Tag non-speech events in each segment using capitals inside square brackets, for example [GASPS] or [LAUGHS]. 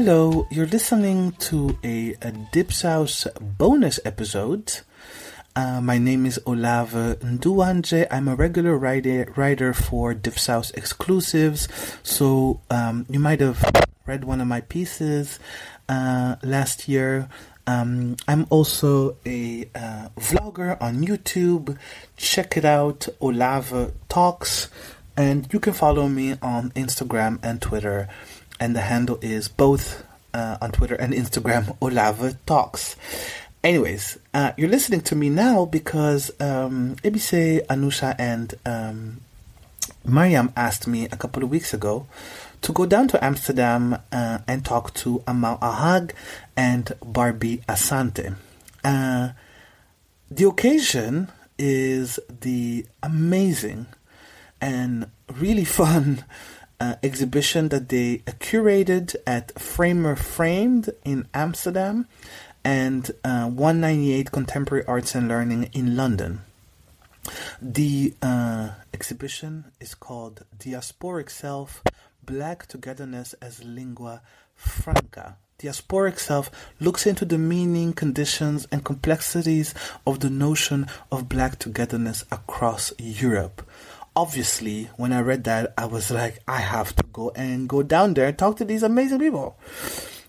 Hello, you're listening to a, a Dipsaus bonus episode. Uh, my name is Olave Nduwanje. I'm a regular writer, writer for Dipsaus exclusives. So um, you might have read one of my pieces uh, last year. Um, I'm also a uh, vlogger on YouTube. Check it out, Olave Talks. And you can follow me on Instagram and Twitter and the handle is both uh, on Twitter and Instagram [LAUGHS] Olave Talks. Anyways, uh, you're listening to me now because um, Anusha, and um, Mariam asked me a couple of weeks ago to go down to Amsterdam uh, and talk to Amal Alhaag and Barby Asante. Uh, the occasion is the amazing and really [LAUGHS] fun uh, exhibition that they curated at Framer Framed in Amsterdam and uh, 198 Contemporary Arts and Learning in London. The uh, exhibition is called Diasporic Self Black Togetherness as Lingua Franca. Diasporic self looks into the meaning, conditions, and complexities of the notion of black togetherness across Europe obviously, when I read that, I was like, I have to go and go down there and talk to these amazing people.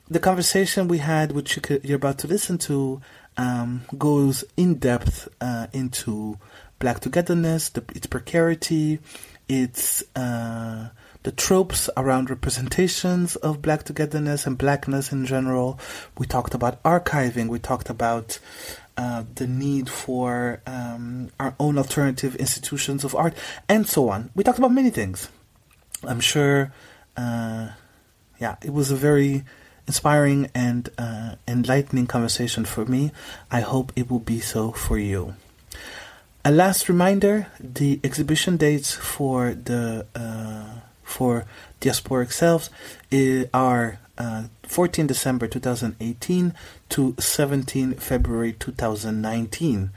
The conversation we had, which you could, you're about to listen to, um, goes in depth uh, into black togetherness, the, its precarity, its uh, the tropes around representations of black togetherness and blackness in general. We talked about archiving. We talked about uh, the need for um, our own alternative institutions of art, and so on. We talked about many things. I'm sure, uh, yeah, it was a very inspiring and uh, enlightening conversation for me. I hope it will be so for you. A last reminder: the exhibition dates for the uh, for diasporic selves are uh, 14 December 2018 to 17 February 2019.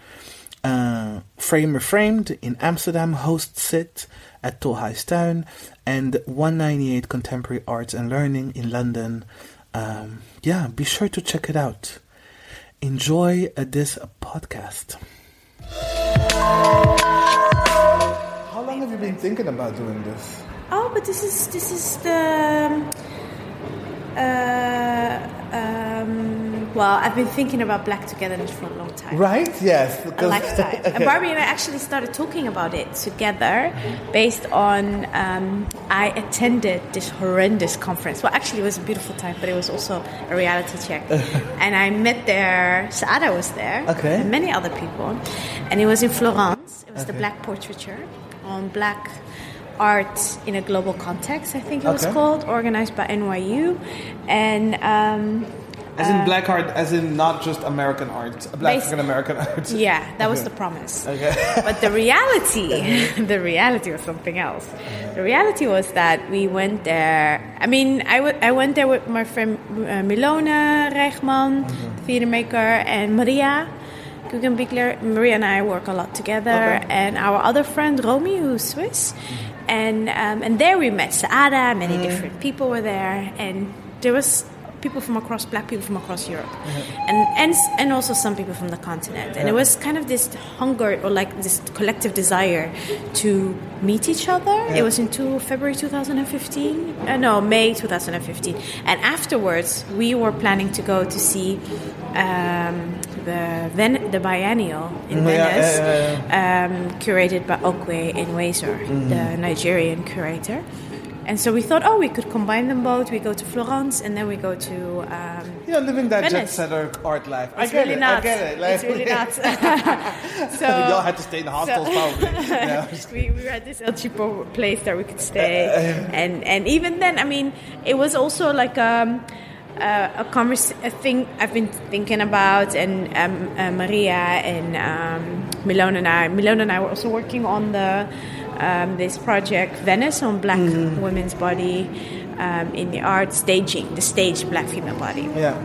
Uh, Framer Framed in Amsterdam hosts it at Tolhuistuin and 198 Contemporary Arts and Learning in London. Um, yeah, be sure to check it out. Enjoy uh, this podcast. How long have you been thinking about doing this? Oh, but this is this is the uh, um, well, I've been thinking about Black Togetherness for a long time. Right? Yes. A lifetime. okay. [LAUGHS] And Barby and I actually started talking about it together based on um, I attended this horrendous conference. Well, actually, it was a beautiful time, but it was also a reality check. [LAUGHS] and I met there, Saada was there, okay. and many other people. And it was in Florence. It was okay. the Black Portraiture on Black art in a global context, I think it was called, organized by NYU. And um, as in uh, black art, as in not just American art, black African American [LAUGHS] art. Yeah, that was the promise. Okay. [LAUGHS] but the reality, [LAUGHS] the reality was something else. The reality was that we went there. I mean, I, w- I went there with my friend uh, Milona Reichman, mm-hmm. theater maker, and Maria. Guggenbichler. Maria and I work a lot together, okay. and our other friend Romy, who's Swiss. Mm-hmm and um, and there we met Saada. Many mm. different people were there, and there was people from across black people from across Europe, mm-hmm. and and and also some people from the continent. And it was kind of this hunger or like this collective desire to meet each other. Yeah. It was into February 2015. Uh, no, May 2015. And afterwards, we were planning to go to see um, the Ven- the biennial in mm, Venice, yeah, yeah, um, curated by Okwui Enwezor, mm-hmm. the Nigerian curator. And so we thought, oh, we could combine them both. We go to Florence and then we go to. Um, yeah, living that Venice. jet setter art life. It's I get really it. Nuts. I get it. Like, it's really [LAUGHS] nuts. [LAUGHS] so y'all had to stay in the hostels, so probably. [LAUGHS] Yeah. we, we were at this El Cheapo place that we could stay, and and even then, I mean, it was also like. Um, uh, a convers- a thing I've been thinking about, and um, uh, Maria and um, Milona and I. Milona and I were also working on the um, this project Venice on Black women's body um, in the art staging, the staged Black female body Yeah.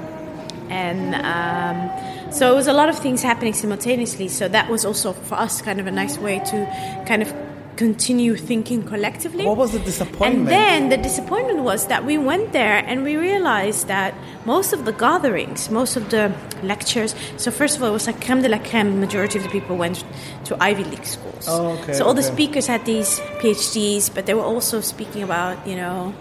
and um, so it was a lot of things happening simultaneously. So that was also for us kind of a nice way to kind of continue thinking collectively. What was the disappointment? And then the disappointment was that we went there and we realized that most of the gatherings, most of the lectures. So first of all, it was like creme de la creme. Majority of the people went to Ivy League schools. Oh, okay, So all the speakers had these PhDs, but they were also speaking about you know.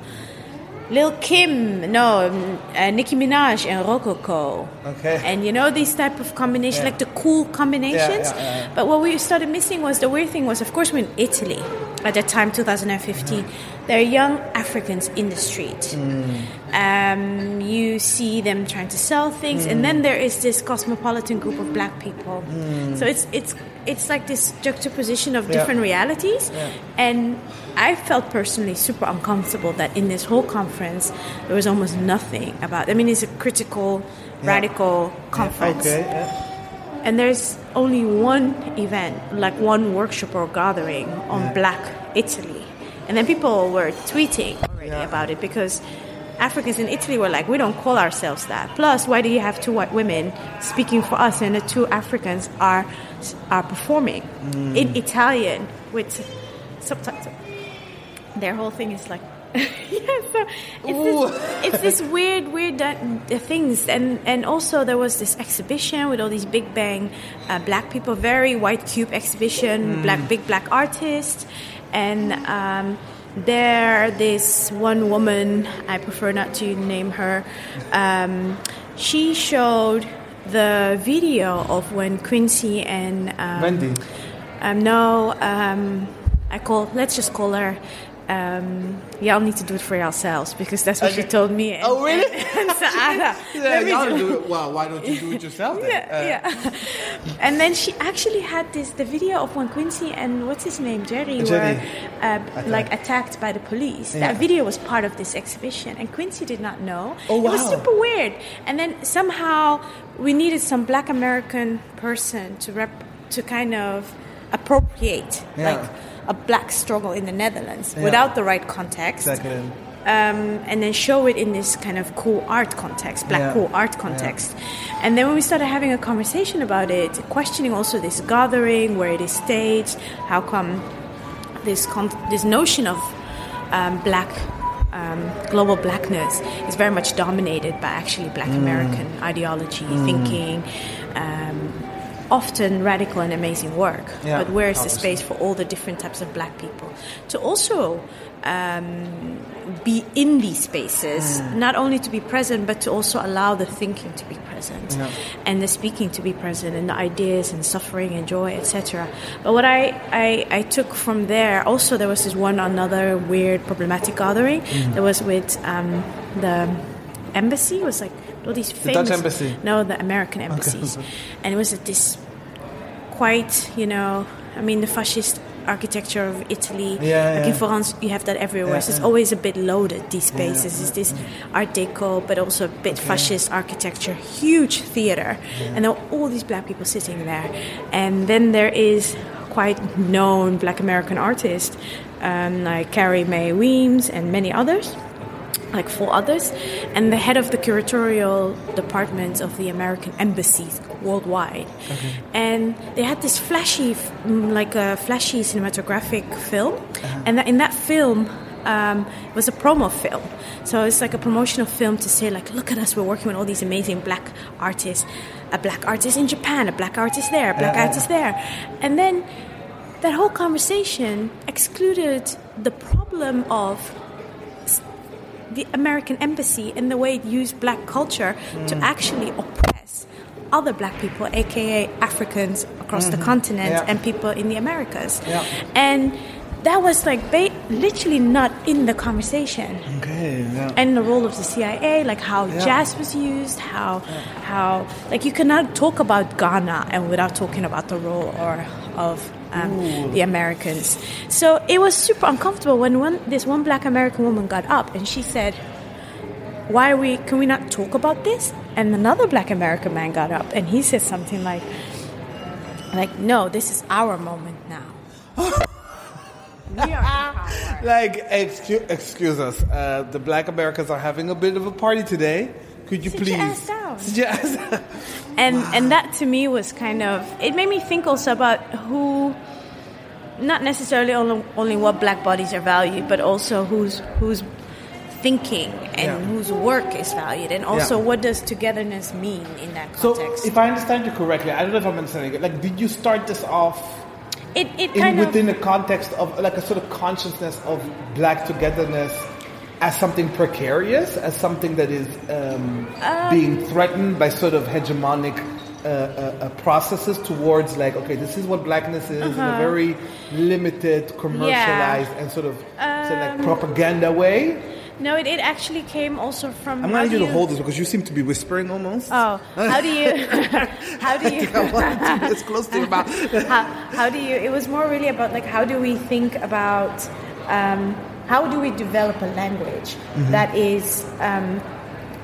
Lil Kim, no, um, uh, Nicki Minaj and Rococo. Okay. And you know these type of combinations, Yeah. like the cool combinations. Yeah, yeah. But what we started missing was the weird thing was, of course, we're in Italy at that time, 2015. There are young Africans in the street. Um, you see them trying to sell things, and then there is this cosmopolitan group of black people. So it's it's it's like this juxtaposition of Yeah. different realities, Yeah. and I felt personally super uncomfortable that in this whole conference there was almost nothing about. I mean, it's a critical, radical conference Okay. yeah. and there's only one event, like one workshop or gathering on Black Italy, and then people were tweeting already Yeah. about it because Africans in Italy were like, we don't call ourselves that. Plus, why do you have two white women speaking for us, and the two Africans are are performing Mm. in Italian with subtitles? Their whole thing is like. [LAUGHS] yeah, so it's this, it's this weird, weird uh, things, and and also there was this exhibition with all these big bang uh, black people, very white cube exhibition, black big black artists, and um, there this one woman, I prefer not to name her, um, she showed the video of when Quinsy and um, Wendy. um, no, um, I call. Let's just call her. Um, y'all need to do it for yourselves because that's what she told me. And, Oh, really? And, [LAUGHS] and Saada. [LAUGHS] Yeah, me do- do it. Well, why don't you do it yourself then? yeah, Uh, yeah. [LAUGHS] And then she actually had this the video of when Quinsy and what's his name Jerry, Jerry. were uh, like attacked by the police. Yeah. That video was part of this exhibition, and Quinsy did not know. Oh, wow. It was super weird. And then somehow we needed some Black American person to rep to kind of appropriate Yeah. like a black struggle in the Netherlands Yeah. without the right context Exactly. um, and then show it in this kind of cool art context, black Yeah. cool art context. And then when we started having a conversation about it, questioning also this gathering, where it is staged, how come this con- this notion of um, black. Um, global blackness is very much dominated by actually black Mm. American ideology, thinking, um, often radical and amazing work. Yeah, but where is the space for all the different types of black people to also um, be in these spaces, Mm. not only to be present, but to also allow the thinking to be present Yeah. and the speaking to be present and the ideas and suffering and joy, etc. But what I, I, I took from there, also there was this one another weird problematic gathering Mm. that was with um, the embassy. It was like all these The famous Dutch embassy? No, the American embassies, and it was at this quite, you know, I mean, the fascist architecture of Italy. Yeah, like in yeah. France, you have that everywhere. Yeah, so it's always a bit loaded, these spaces. It's this Art Deco, but also a bit fascist architecture, huge theater. And there are all these black people sitting there. And then there is quite known black American artists um, like Carrie Mae Weems and many others like four others, and the head of the curatorial department of the American embassies worldwide. And they had this flashy, mm, like a flashy cinematographic film, and that in that film. Um, it was a promo film, so it's like a promotional film to say, like, look at us, we're working with all these amazing black artists, a black artist in Japan, a black artist there, a black yeah. artist there, and then that whole conversation excluded the problem of the American embassy and the way it used black culture to Mm. actually oppress other black people, aka Africans across the continent Mm-hmm. Yeah. and people in the Americas. Yeah. And that was like ba- literally not in the conversation. Okay. Yeah. And the role of the CIA, like how Yeah. jazz was used, how how like you cannot talk about Ghana and without talking about the role or of um, the Americans. So it was super uncomfortable when one this one black American woman got up and she said, why are we? Can we not talk about this?" And another Black American man got up and he said something like, "Like no, this is our moment now." [LAUGHS] we are. Like, excuse, excuse us, uh, the Black Americans are having a bit of a party today. Could you Sit please your ass down. Sit your ass down. [LAUGHS] and and that to me was kind of it made me think also about who not necessarily only, only what black bodies are valued but also who's who's thinking and Yeah. whose work is valued and also Yeah. what does togetherness mean in that context. So, if I understand you correctly, I don't know if I'm understanding it. Like, did you start this off it, it in, kind of within the context of like a sort of consciousness of black togetherness as something precarious, as something that is um, being threatened by sort of hegemonic uh, uh, uh, processes towards like, okay, this is what blackness is in a very limited, commercialized, and sort of, sort of like propaganda way. no it, it actually came also from I'm gonna need you to hold this because you seem to be whispering almost. oh how do you [LAUGHS] how do you I want it to be as close to your mouth. [LAUGHS] how, how do you it was more really about like how do we think about um, how do we develop a language Mm-hmm. that is um,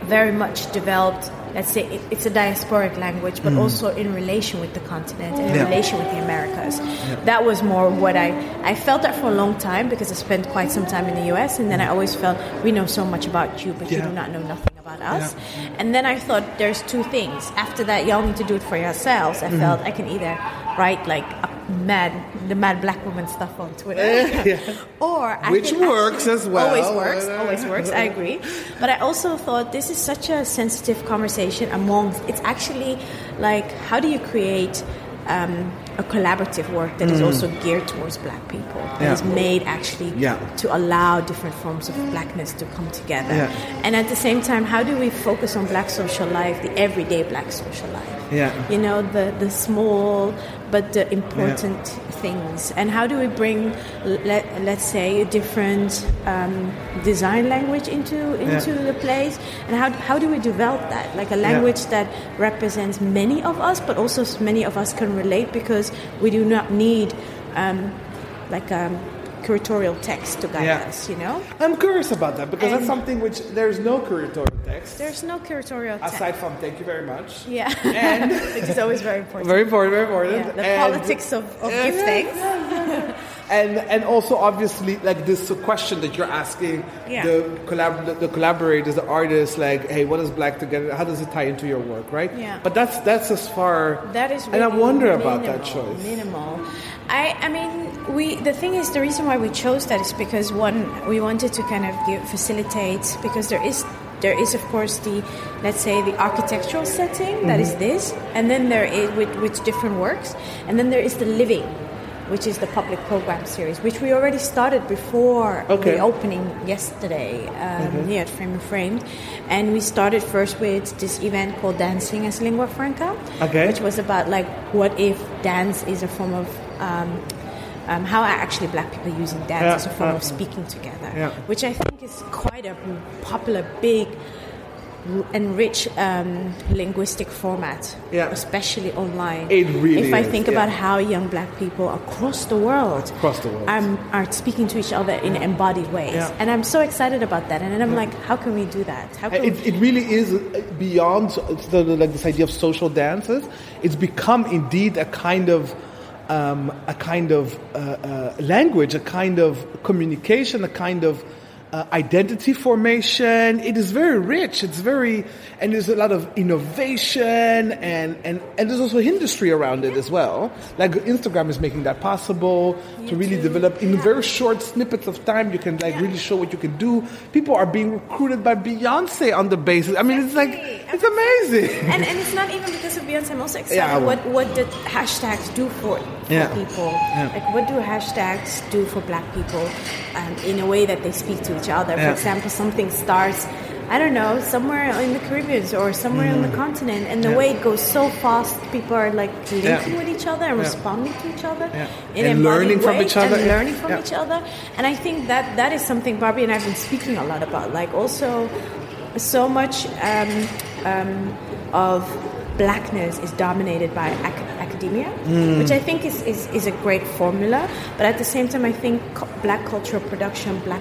very much developed let's say it, it's a diasporic language but also in relation with the continent and in Mm. Yeah. relation with the americas that was more what i i felt that for a long time because i spent quite some time in the us and then i always felt we know so much about you but you do not know nothing about us and then i thought there's two things after that y'all need to do it for yourselves Mm-hmm. i felt i can either write like a mad the mad black woman stuff on twitter [LAUGHS] or I Which works as well. always works always works i [LAUGHS] agree but i also thought this is such a sensitive conversation among it's actually like how do you create um, a collaborative work that is also geared towards black people that Mm. Yeah. is made actually Yeah. to allow different forms of blackness to come together Yeah. and at the same time how do we focus on black social life the everyday black social life Yeah. you know the the small but the important things. And how do we bring let, let's say a different um, design language into into the place? And how, how do we develop that? Like a language that represents many of us but also many of us can relate because we do not need um, like um, curatorial text to guide Yeah. us you know I'm curious about that because that's something which there's no curatorial text there's no curatorial text aside from thank you very much. yeah [LAUGHS] which is always very important Very important, very important. yeah, the And- politics of, of Yeah, gift yeah, things [LAUGHS] and and also obviously like this question that you're asking the collab the, the collaborators, the artists, like, hey, what is black together? How does it tie into your work, right? Yeah. But that's that's as far. That is and I really wonder about that choice. Minimal. I, I mean, we. The thing is, the reason why we chose that is because one, we wanted to kind of give, facilitate because there is there is of course the let's say the architectural setting that is this, and then there is with with different works, and then there is the living. Which is the public program series, which we already started before Okay. the opening yesterday um, here at Frame and Framed, and we started first with this event called Dancing as Lingua Franca, Okay. which was about like what if dance is a form of um, um, how are actually black people using dance Yeah, as a form yeah. of speaking together, Yeah. which I think is quite a popular, big, and rich um, linguistic format, Yeah. especially online. It really If I is, think about how young black people across the world, Across the world. um, are speaking to each other in embodied ways, and I'm so excited about that. And then I'm like, how can we do that? How can It, it really is beyond the, like this idea of social dances. It's become indeed a kind of um, a kind of uh, uh, language, a kind of communication, a kind of uh, identity formation. It is very rich. It's very, and there's a lot of innovation, and, and, and there's also industry around it as well. Like Instagram is making that possible to really develop in very short snippets of time. You can like really show what you can do. People are being recruited by Beyonce on the basis. I mean, it's like it's amazing. and, and it's not even because of Beyonce. I'm also excited Yeah, what what did hashtags do for, for Yeah. people. Yeah. Like what do hashtags do for Black people um, in a way that they speak to each other? For example, something starts. I don't know, somewhere in the Caribbean or somewhere on the continent, and the Mm. Yeah. way it goes so fast, people are like linking Yeah. with each other and Yeah. responding to each other in And embodied learning from ways each other. and learning from each other. And I think that that is something Barby and I have been speaking a lot about. Like also, so much um, um, of blackness is dominated by ac- academia, Hmm. which I think is, is, is a great formula. But at the same time, I think cu- black cultural production, black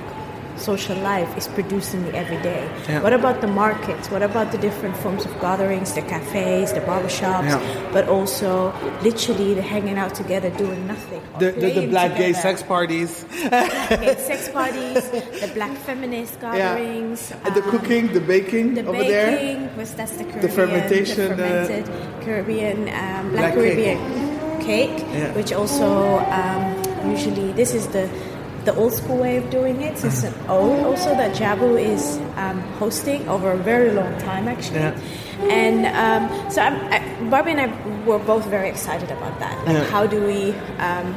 social life is producing the everyday? Yeah. What about the markets? What about the different forms of gatherings, the cafes, the barbershops, Yeah. but also literally the hanging out together doing nothing? The, the, the black gay sex parties, gay sex parties, the black feminist [LAUGHS] gatherings, And the um, cooking, the baking the over there. baking, was that's the Caribbean, fermentation, the uh, fermented Caribbean, um, black black, cake. Caribbean cake, Yeah. which also um, usually this is the the old school way of doing it. Old also that Jabu is um, hosting over a very long time actually. Yeah. And um, so I'm, I, Barby and I were both very excited about that. Like, Yeah. how do we um,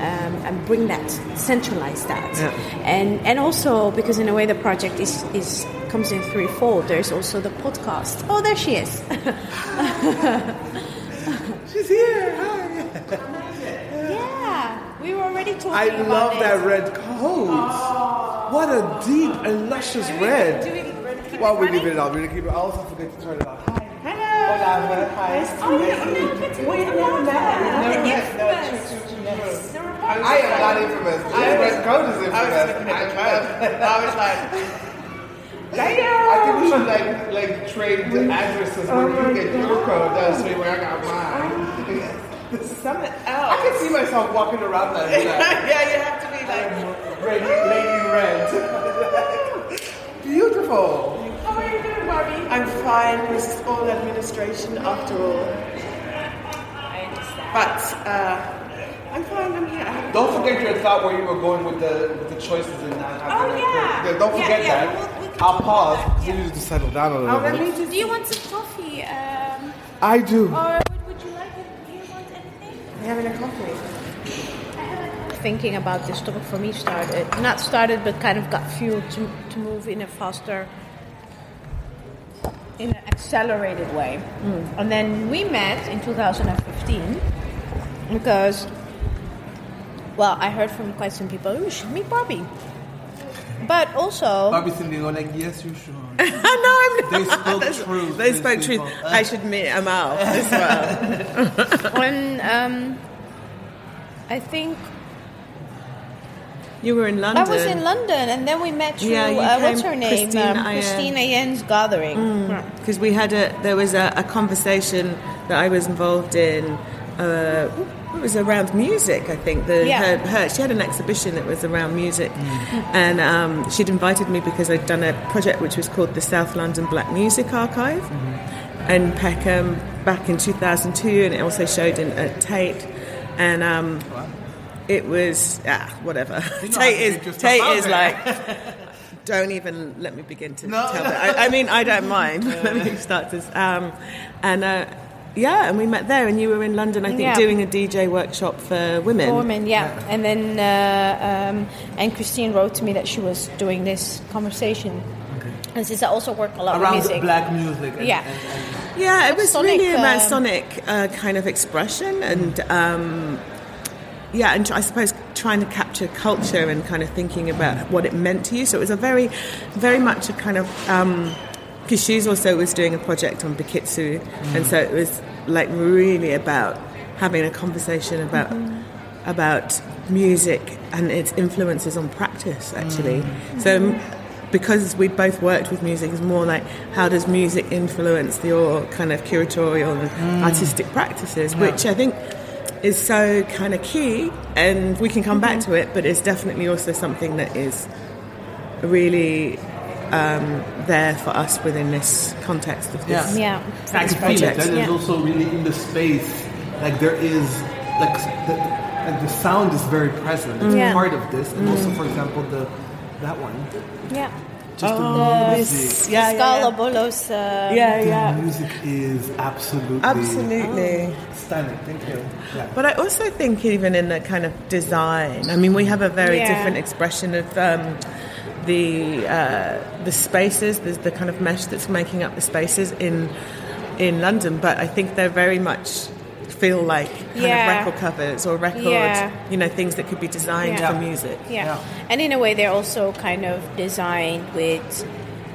um, and bring that, centralize that, Yeah. and and also because in a way the project is is comes in threefold. There's also the podcast. Oh, there she is. [LAUGHS] She's here. Hi. [LAUGHS] yeah, we were already talking. I about love it. that red coat. What a deep and luscious Do we- red. do we- keep it well, we running? leave it on. We keep it. I also forget to turn it on. Hi. Hello. Hola, hi. Oh, yeah, oh, no, good to meet you. never met. Never The met. infamous. The Republic. I am not infamous. This red coat is infamous. [LAUGHS] I was like, I think we should like like trade the addresses oh where you get your code. That's where I got mine. Something I else. can see myself walking around [LAUGHS] that. yeah, you have to be like, Red, lady red. [LAUGHS] Beautiful. How are you doing, Barby? I'm fine. This is all administration after all. I understand. But uh, I'm fine. I'm here. I have Don't forget your thought where you were going with the with the choices and not having Oh, a- yeah. Don't forget yeah, that. we'll- we'll I'll pause that, because yeah. you need to settle down a little Oh, let bit. just. Do you want some coffee? Um, I do. or would, would you like it? Do you want anything? Having a coffee. thinking about this topic for me started not started but kind of got fueled to, to move in a faster in an accelerated way. And then we met in 2015 because well i heard from quite some people oh, you should meet barby but also Bobby Cindy go like, yes, you should. [LAUGHS] no, I'm not. They spoke truth. They these spoke truth. I should meet them out as well. [LAUGHS] and um, i think You were in London. I was in London, and then we met through Yeah, you uh, what's her name, Christine um, Eyene. Christine Eyene's gathering. because we had a there was a, a conversation that I was involved in. Uh, it was around music, I think. The, Yeah. her, her, she had an exhibition that was around music, and um, she'd invited me because I'd done a project which was called the South London Black Music Archive, in Peckham back in 2002, and it also showed in at Tate, and. Um, it was ah whatever. [LAUGHS] Tate is get your stuff Tate is there. like [LAUGHS] don't even let me begin to No. tell that. I, I mean, I don't [LAUGHS] mind. let me start this. Um, and uh, yeah, and we met there, and you were in London, I think, Yeah. doing a DJ workshop for women. For women, yeah. And then uh, um, and Christine wrote to me that she was doing this conversation. And since I also work a lot Around with music, black music. and- Yeah. and- and- Yeah, it was Sonic, really about um, sonic uh, kind of expression and. Um, yeah, and I suppose trying to capture culture and kind of thinking about what it meant to you. So it was a very, very much a kind of because she's also was doing a project on Bikutsi, and so it was like really about having a conversation about about music and its influences on practice. Actually, mm. so because we both worked with music, it's more like how does music influence your kind of curatorial and mm. artistic practices, which I think is so kind of key, and we can come back mm-hmm. to it, but it's definitely also something that is really um, there for us within this context of this. yeah. I can feel it. project. That is Yeah. also really in the space. Like there is, like the, like the sound is very present. It's Yeah. part of this, and also, for example, the that one. Yeah. Just the Oh, music. yeah, yeah, Scala yeah. Bolos. Uh, yeah, The music is absolutely Absolutely. stunning. Thank you. Yeah. But I also think even in the kind of design, I mean, we have a very Yeah. different expression of um, the uh, the spaces. There's the kind of mesh that's making up the spaces in in London, but I think they're very much feel like kind Yeah. of record covers or record, Yeah. you know, things that could be designed Yeah. for music. Yeah. Yeah. And in a way, they're also kind of designed with,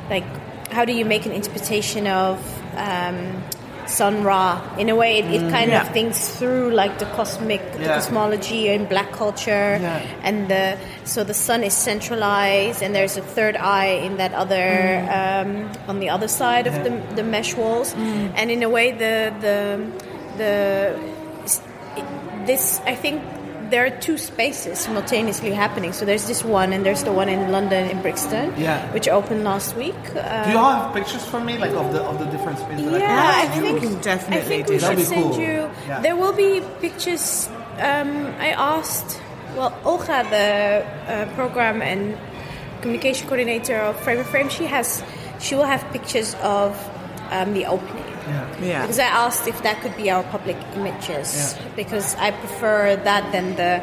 like, how do you make an interpretation of um, Sun Ra. In a way, it, it mm, kind Yeah. of thinks through like the cosmic, the cosmology in black culture, Yeah. and the so the sun is centralized, and there's a third eye in that other mm. um, on the other side of the, the mesh walls, mm. and in a way, the the the this I think there are two spaces simultaneously happening. So there's this one, and there's the one in London in Brixton, Yeah. which opened last week. Uh, Do you all have pictures for me, like of the of the different spaces? that I yeah, can I think We can definitely I think do we that. should That'd send cool. you. Yeah. There will be pictures. Um, I asked, well, Olga, the uh, program and communication coordinator of Frame and Frame, she has, she will have pictures of um, the opening. Yeah. Yeah. Because I asked if that could be our public images, Yeah. because I prefer that than the.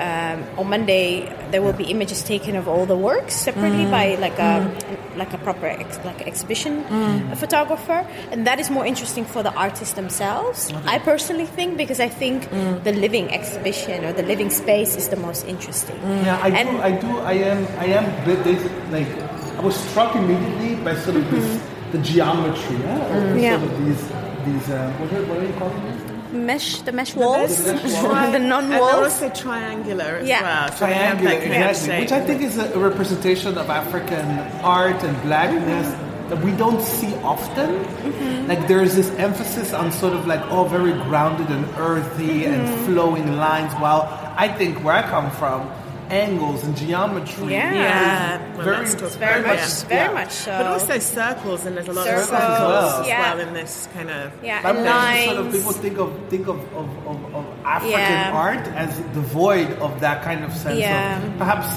Um, on Monday, there will be images taken of all the works separately Mm. by like a like a proper ex, like exhibition Mm. photographer, and that is more interesting for the artists themselves. I personally think because I think Mm. the living exhibition or the living space is the most interesting. Yeah, I And- do. I do. I am. I am. bit- This, like, I was struck immediately by sort of this, the geometry. Yeah. of Mm-hmm. Yeah. Sort of these. These. Uh, what, are, what are you calling these? Mesh, the mesh walls, The mesh [LAUGHS] walls. the And non they're walls. also triangular as Yeah. well. So Triangular, that kind of exactly. shape. Which I think is a, a representation of African art and blackness that we don't see often. Mm-hmm. Like there's this emphasis on sort of like oh very grounded and earthy and Mm-hmm. flowing lines. While I think where I come from, angles and geometry. Yeah. Yeah, well, Very- let's very much, that. very much so. But also circles, and there's a lot Circles, of circles as yeah. well in this kind of. yeah, But and there's sort of people think of think of, of, of, of African Yeah. art as devoid of that kind of sense Yeah. of perhaps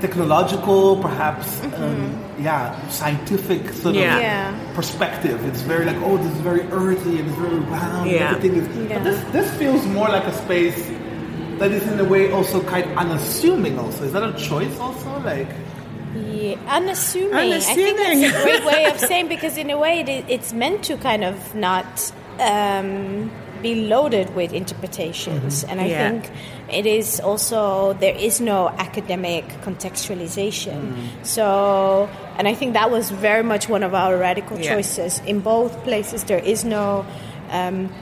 technological, perhaps um, yeah, scientific sort Yeah. of Yeah. perspective. It's very like oh, this is very earthy and it's very round. Yeah. Everything is. Yeah. But this this feels more like a space that is in a way also kind of unassuming. Also, is that a choice? Also, like. Yeah, unassuming. I think Unassuming. that's a great way of [LAUGHS] saying because in a way it, it's meant to kind of not um, be loaded with interpretations, and I Yeah. think it is also there is no academic contextualization. So, and I think that was very much one of our radical Yeah. choices in both places. There is no. Um,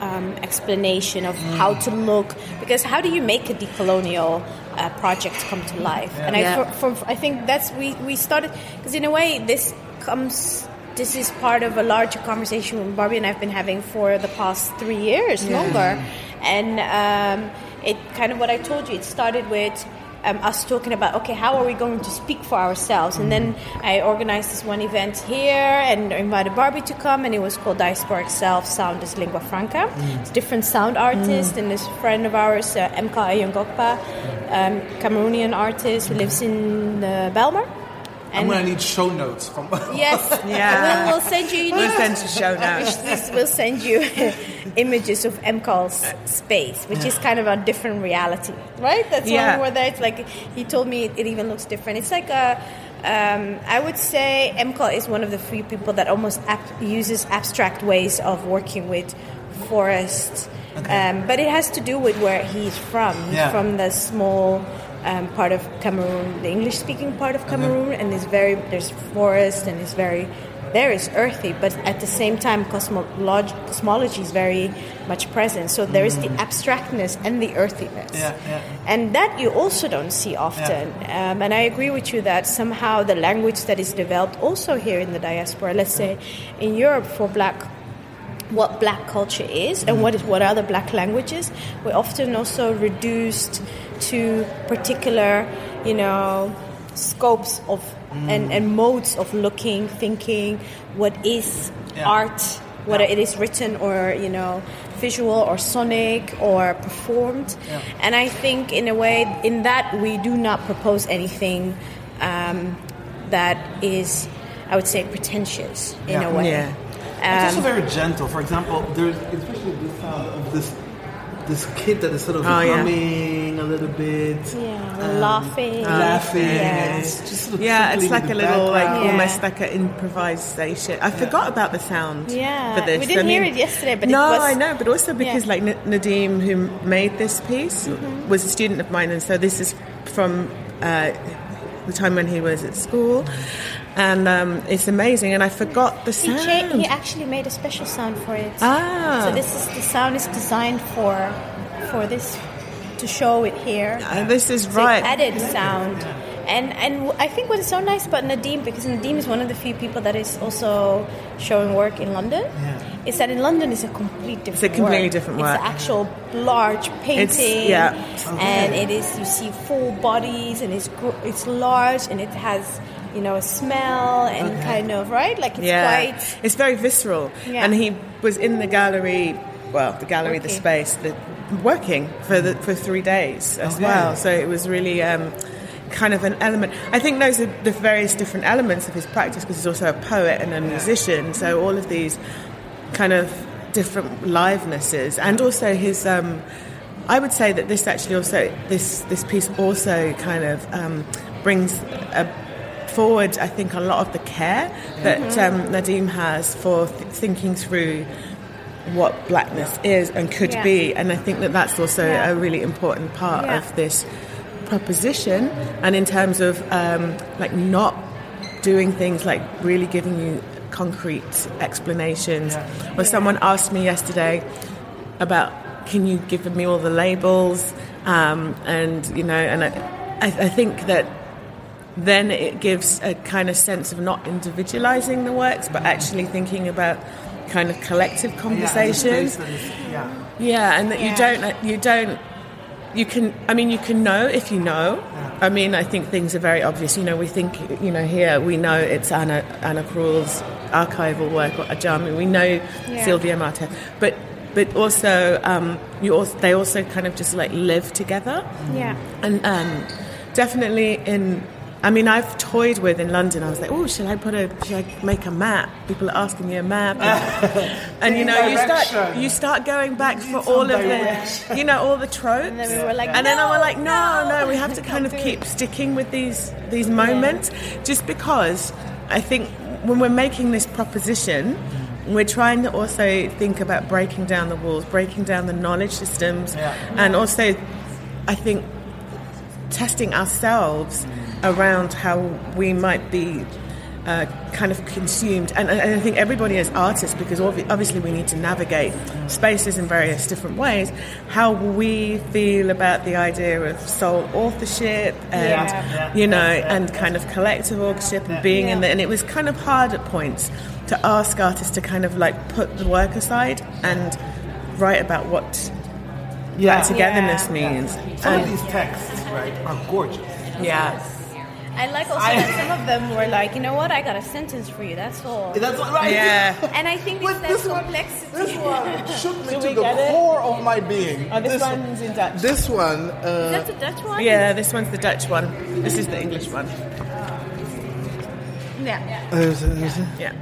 um, explanation of how to look because how do you make a decolonial uh, project come to life? And I, Yeah. for, for, I think that's we, we started because in a way this comes this is part of a larger conversation with Barby and I've been having for the past three years longer. And um, it kind of what I told you it started with um, us talking about okay how are we going to speak for ourselves? And then I organized this one event here and invited Barby to come and it was called Diasporic Self Sound is Lingua Franca. It's different sound artists and this friend of ours uh, Em'kal Eyongakpa um, Cameroonian artist who lives in uh, Belmar I'm gonna need show notes from. [LAUGHS] yes Yeah. we'll, we'll send you, you We'll need- send you show [LAUGHS] notes. We'll- we'll send you [LAUGHS] images of Em'kal's space, which is kind of a different reality, right? That's Yeah. one where there- it's like he told me it, it even looks different. It's like a. Um, I would say MCAL is one of the few people that almost ap- uses abstract ways of working with forest, um, but it has to do with where he's from. He's Yeah. from the small um, part of Cameroon, the English-speaking part of Cameroon, and there's very there's forest and it's very there is earthy, but at the same time, cosmolog- cosmology is very much present. So there is the abstractness and the earthiness, Yeah, yeah. and that you also don't see often. Um, and I agree with you that somehow the language that is developed also here in the diaspora, let's say in Europe for Black what black culture is and what is what are the black languages we're often also reduced to particular you know scopes of and, and modes of looking thinking what is Yeah. art whether Yeah. it is written or you know visual or sonic or performed Yeah. and i think in a way in that we do not propose anything um, that is i would say pretentious in Yeah. a way Yeah. It's also Um, very gentle. For example, there's especially this sound of this this kid that is sort of Oh, yeah. humming a little bit, Yeah, laughing. laughing, Yeah. and it's just sort of Yeah, it's like a little, like background. Yeah. almost like an improvisation. I forgot about the sound. Yeah, for this. we didn't I hear it yesterday, but it no, was- I know. But also because Yeah. like N- Nadim, who made this piece, Mm-hmm. was a student of mine, and so this is from uh, the time when he was at school. And um, it's amazing. And I forgot the He, sound. cha- he actually made a special sound for it. Ah. So this is the sound is designed for for this to show it here. Uh, this is So right. added sound. And and I think what is so nice about Nadim, because Nadim is one of the few people that is also showing work in London, yeah. is that in London it's a complete different. It's a completely work. different It's work. the actual large painting. it's, yeah. And it is you see full bodies and it's it's large and it has you know a smell and kind of right like it's yeah, quite it's very visceral. Yeah. And he was in the gallery, well, the gallery, the space, the, working for the for three days as Okay. well. So it was really. Um, Kind of an element. I think those are the various different elements of his practice because he's also a poet and a musician. So all of these kind of different livenesses, and also his. Um, I would say that this actually also this this piece also kind of um, brings a forward, I think, a lot of the care that um, Nadim has for th- thinking through what blackness is and could Yeah. be. And I think that that's also Yeah. a really important part Yeah. of this proposition. And in terms of um, like not doing things like really giving you concrete explanations. Or someone asked me yesterday about can you give me all the labels um, and you know and I, I, I think that then it gives a kind of sense of not individualizing the works but actually thinking about kind of collective conversations. Yeah. yeah and that you don't you don't you can i mean you can know if you know. I mean i think things are very obvious. You know we think you know here we know it's anna anna Krul's archival work or ajami. We know Yeah. sylvia martes but but also um, you also they also kind of just like live together. Yeah. And um, definitely in I mean, I've toyed with in London. I was like, "Oh, should I put a? Should I make a map?" People are asking me a map, [LAUGHS] and, and, you know, you start you start going back for all of direction. the, you know, all the tropes. And then we were like, and then I "No, was like, no, no." no, we have to kind of [LAUGHS] keep sticking with these these moments, just because I think when we're making this proposition. We're trying to also think about breaking down the walls, breaking down the knowledge systems, Yeah. and also, I think testing ourselves around how we might be uh, kind of consumed. And, and I think everybody as artists, because obviously we need to navigate spaces in various different ways, how we feel about the idea of sole authorship and, Yeah. you know, and kind of collective authorship and being in Yeah. there. And it was kind of hard at points to ask artists to kind of like put the work aside and write about what Yeah. that togetherness Yeah. means. Some of these texts, right, are gorgeous. yeah. I like also I- that some of them were like, you know what, I got a sentence for you. That's all. That's what, right. Yeah. And I think it's But that this one, complexity. this one shook me [LAUGHS] to the get it? core of my being. Oh, this, one's in Dutch. This one, uh, That's a Dutch one. Yeah, this one's the Dutch one. This is the English one. Yeah. there's- there's- Yeah.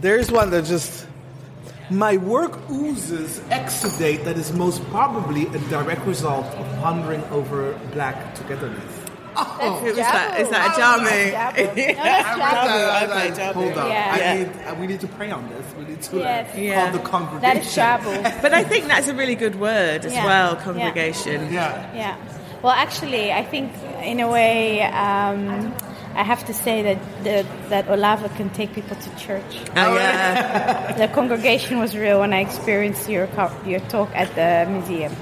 there's one that just. My work oozes exudate that is most probably a direct result of pondering over black togetherness. Who was that? Is that a Jami? [LAUGHS] No, that's I read Jabbo. that, I was Okay, like, Jabbo. Hold on, Yeah. I Yeah. need, uh, we need to pray on this. We need to Yes. uh, Yeah. call the congregation. That is Jabbo. [LAUGHS] But I think that's a really good word as Yeah. well, Yeah. congregation. Yeah. Yeah. Well, actually, I think in a way, um, I have to say that the, that Olave can take people to church. Oh, yeah. The congregation was real when I experienced your co- your talk at the museum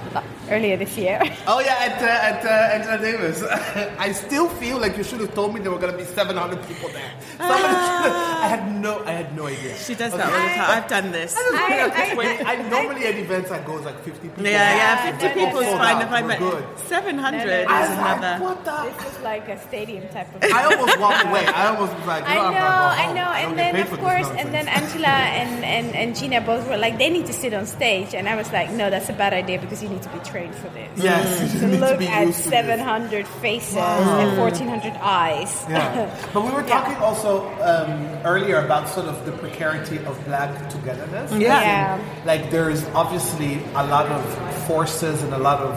earlier this year. [LAUGHS] Oh yeah, at uh, at uh, Angela Davis. [LAUGHS] I still feel like you should have told me there were going to be 700 people there. Someone should have- I had no, I had no idea. She does that all the time. I've done this. I- I- Wait, I, normally at events I go it's like 50 people. Yeah, yeah, Yeah, 50 no, people is fine if I We're good. 700 No, no, no. is I was like, what the? this is like a stadium type of. Thing. I almost [LAUGHS] walked away. I almost was like, I "No, know, I'm gonna I know, I don't and get then of course, and then Angela and, and, and Gina both were like, they need to sit on stage, and I was like, no, that's a bad idea because you need to be trained for this. Yes, you To need to look at used to this. 700 faces and 1,400 eyes. Yeah, [LAUGHS] but we were Yeah. talking also um, earlier about sort of the precarity of black togetherness. Yeah. Yeah. Like there's obviously a lot of forces and a lot of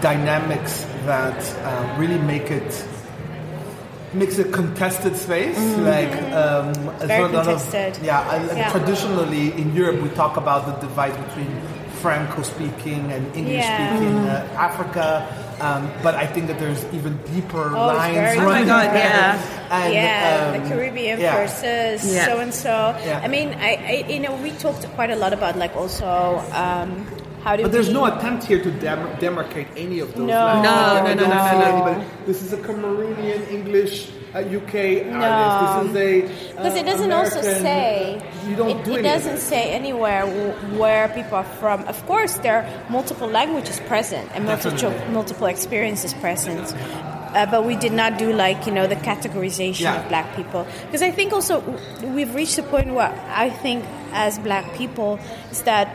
dynamics that uh, really make it makes a contested space. Like um, as Mm-hmm. Very well, a lot of- contested. yeah, I- Yeah. traditionally in Europe we talk about the divide between Franco-speaking and English-speaking uh, Africa. Um, but I think that there's even deeper Oh, lines. very- Oh my running God, yeah. And, yeah, um, the Caribbean yeah. versus Yeah. so and so. I mean, I, I you know we talked quite a lot about like also um, how do But there's we, no attempt here to dem- demarcate any of those No. lines. No, I no, no, no, no, no. This is a Cameroonian English uh, UK artist. This is a uh, because it doesn't also American- say You don't it, do it doesn't say anywhere w- where people are from. Of course, there are multiple languages present and multiple multiple experiences present. Uh, but we did not do like you know the categorization Yeah. of black people because I think also w- we've reached a point where I think as black people is that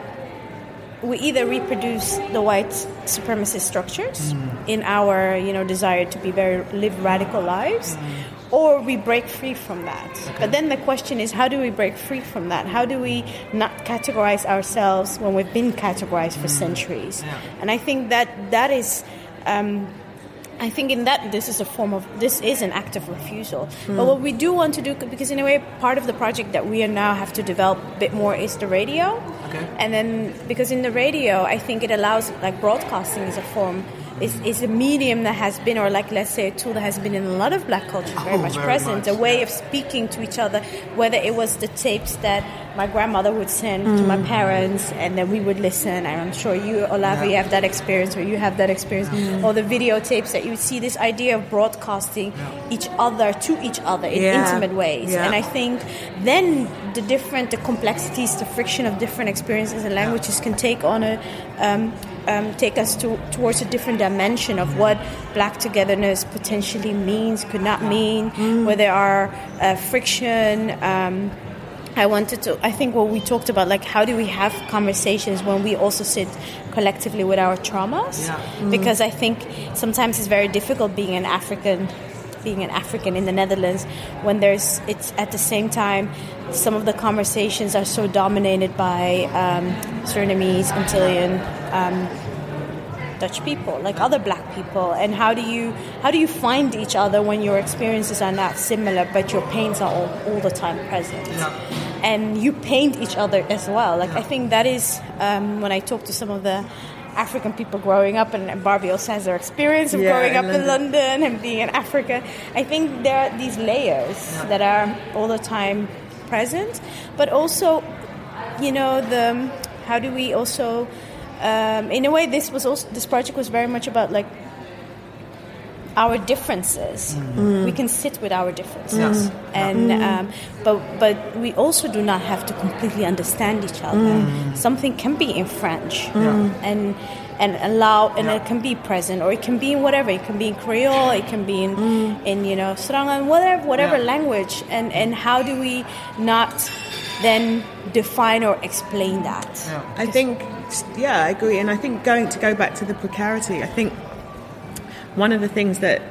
we either reproduce the white supremacist structures mm. in our you know desire to be very live radical lives mm. or we break free from that. But then the question is how do we break free from that? How do we not categorize ourselves when we've been categorized for mm. centuries? And i think that that is um, I think in that this is a form of this is an act of refusal. But hmm. what we do want to do, because in a way, part of the project that we are now have to develop a bit more is the radio. Okay. And then because in the radio, I think it allows like broadcasting is a form. Is, is a medium that has been, or like let's say, a tool that has been in a lot of black culture very Oh, much very present. much, a way yeah. of speaking to each other, whether it was the tapes that my grandmother would send to my parents, and then we would listen. And I'm sure you, Olave, you Yeah. have that experience, or you have that experience, or the videotapes that you would see. This idea of broadcasting each other to each other in Yeah. intimate ways, Yeah. and I think then the different, the complexities, the friction of different experiences and languages can take on a. Um, um, take us to, towards a different dimension of what black togetherness potentially means, could not mean, where there are uh, friction. Um, I wanted to. I think what we talked about, like how do we have conversations when we also sit collectively with our traumas? Because I think sometimes it's very difficult being an African, being an African in the Netherlands when there's. It's at the same time, some of the conversations are so dominated by um, Surinamese, Antillean. Um, Dutch people, like other black people, and how do you how do you find each other when your experiences are not similar, but your pains are all, all the time present, and you paint each other as well. Like I think that is um, when I talk to some of the African people growing up, and, Barby also has their experience of Yeah, growing in up in London. London and being in Africa. I think there are these layers that are all the time present, but also, you know, the how do we also um, in a way, this was also this project was very much about like our differences. Mm. We can sit with our differences, mm. and mm. um, but but we also do not have to completely understand each other. Something can be in French, and and allow, and it can be present, or it can be in whatever. It can be in Creole, it can be in in you know Sranan, whatever whatever Yeah. language, and and how do we not then define or explain that? I think, yeah, I agree. And I think going to go back to the precarity, I think one of the things that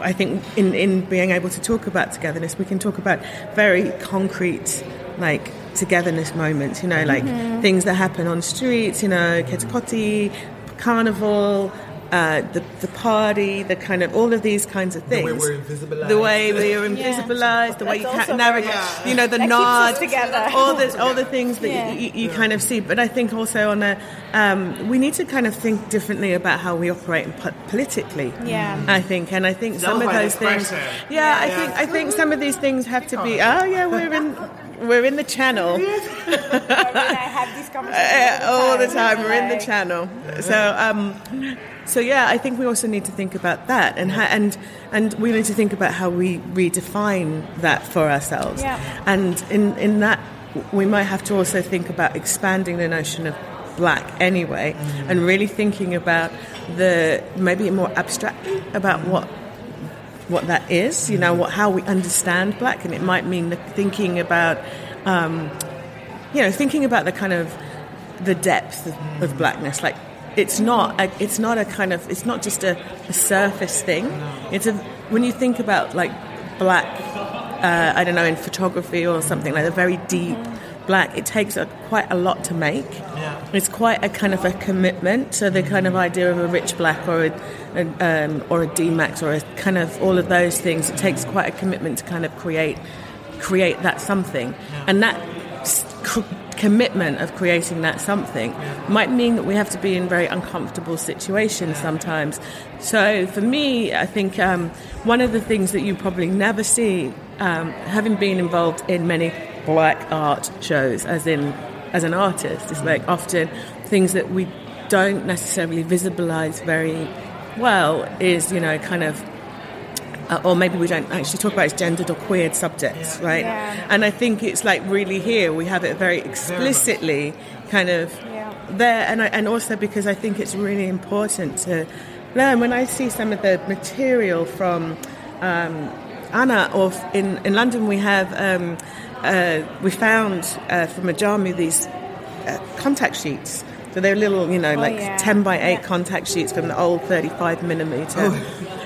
I think in, in being able to talk about togetherness, we can talk about very concrete, like togetherness moments, you know, like mm-hmm. things that happen on streets, you know, Keti Koti, carnival, uh, the, the party, the kind of all of these kinds of way things. we're invisibilized. The way we are invisibilized, the way That's you can't navigate, very- you know, the That keeps us nods, together. all the all the things that Yeah. you, you, you kind of see. But I think also on a, um, we need to kind of think differently about how we operate po- politically. Yeah. I think, and I think some of those things. expression. Yeah, I think I think some of these things have to be. Oh yeah, we're in [LAUGHS] we're in the channel I have these conversations all the time. We're in the channel. So, um, so yeah, I think we also need to think about that, and ha- and and we need to think about how we redefine that for ourselves. Yeah. And in in that, we might have to also think about expanding the notion of black anyway, and really thinking about the maybe more abstract about what what that is, you know, what how we understand black, and it might mean thinking about, um, you know, thinking about the kind of the depth of, of blackness. Like, it's not a, it's not a kind of it's not just a, a surface thing. It's a when you think about like black, uh, I don't know, in photography or something like a very deep black. It takes a, quite a lot to make. Yeah. It's quite a kind of a commitment. So the kind of idea of a rich black or a, a um, or a D-Max or a kind of all of those things. It takes quite a commitment to kind of create create that something, and that commitment of creating that something might mean that we have to be in very uncomfortable situations sometimes. So for me, I think um, one of the things that you probably never see, um, having been involved in many black art shows, as in as an artist, is like often things that we don't necessarily visibilize very well is you know kind of uh, or maybe we don't actually talk about as gendered or queered subjects, right? Yeah. And I think it's like really here we have it very explicitly kind of Yeah. there, and I, and also because I think it's really important to learn. When I see some of the material from um, Anna, or in in London, we have um, uh, we found uh, from Ajamu these uh, contact sheets. So they're little, you know, like yeah. 10 by 8 Yeah. contact sheets from the old 35 millimeter.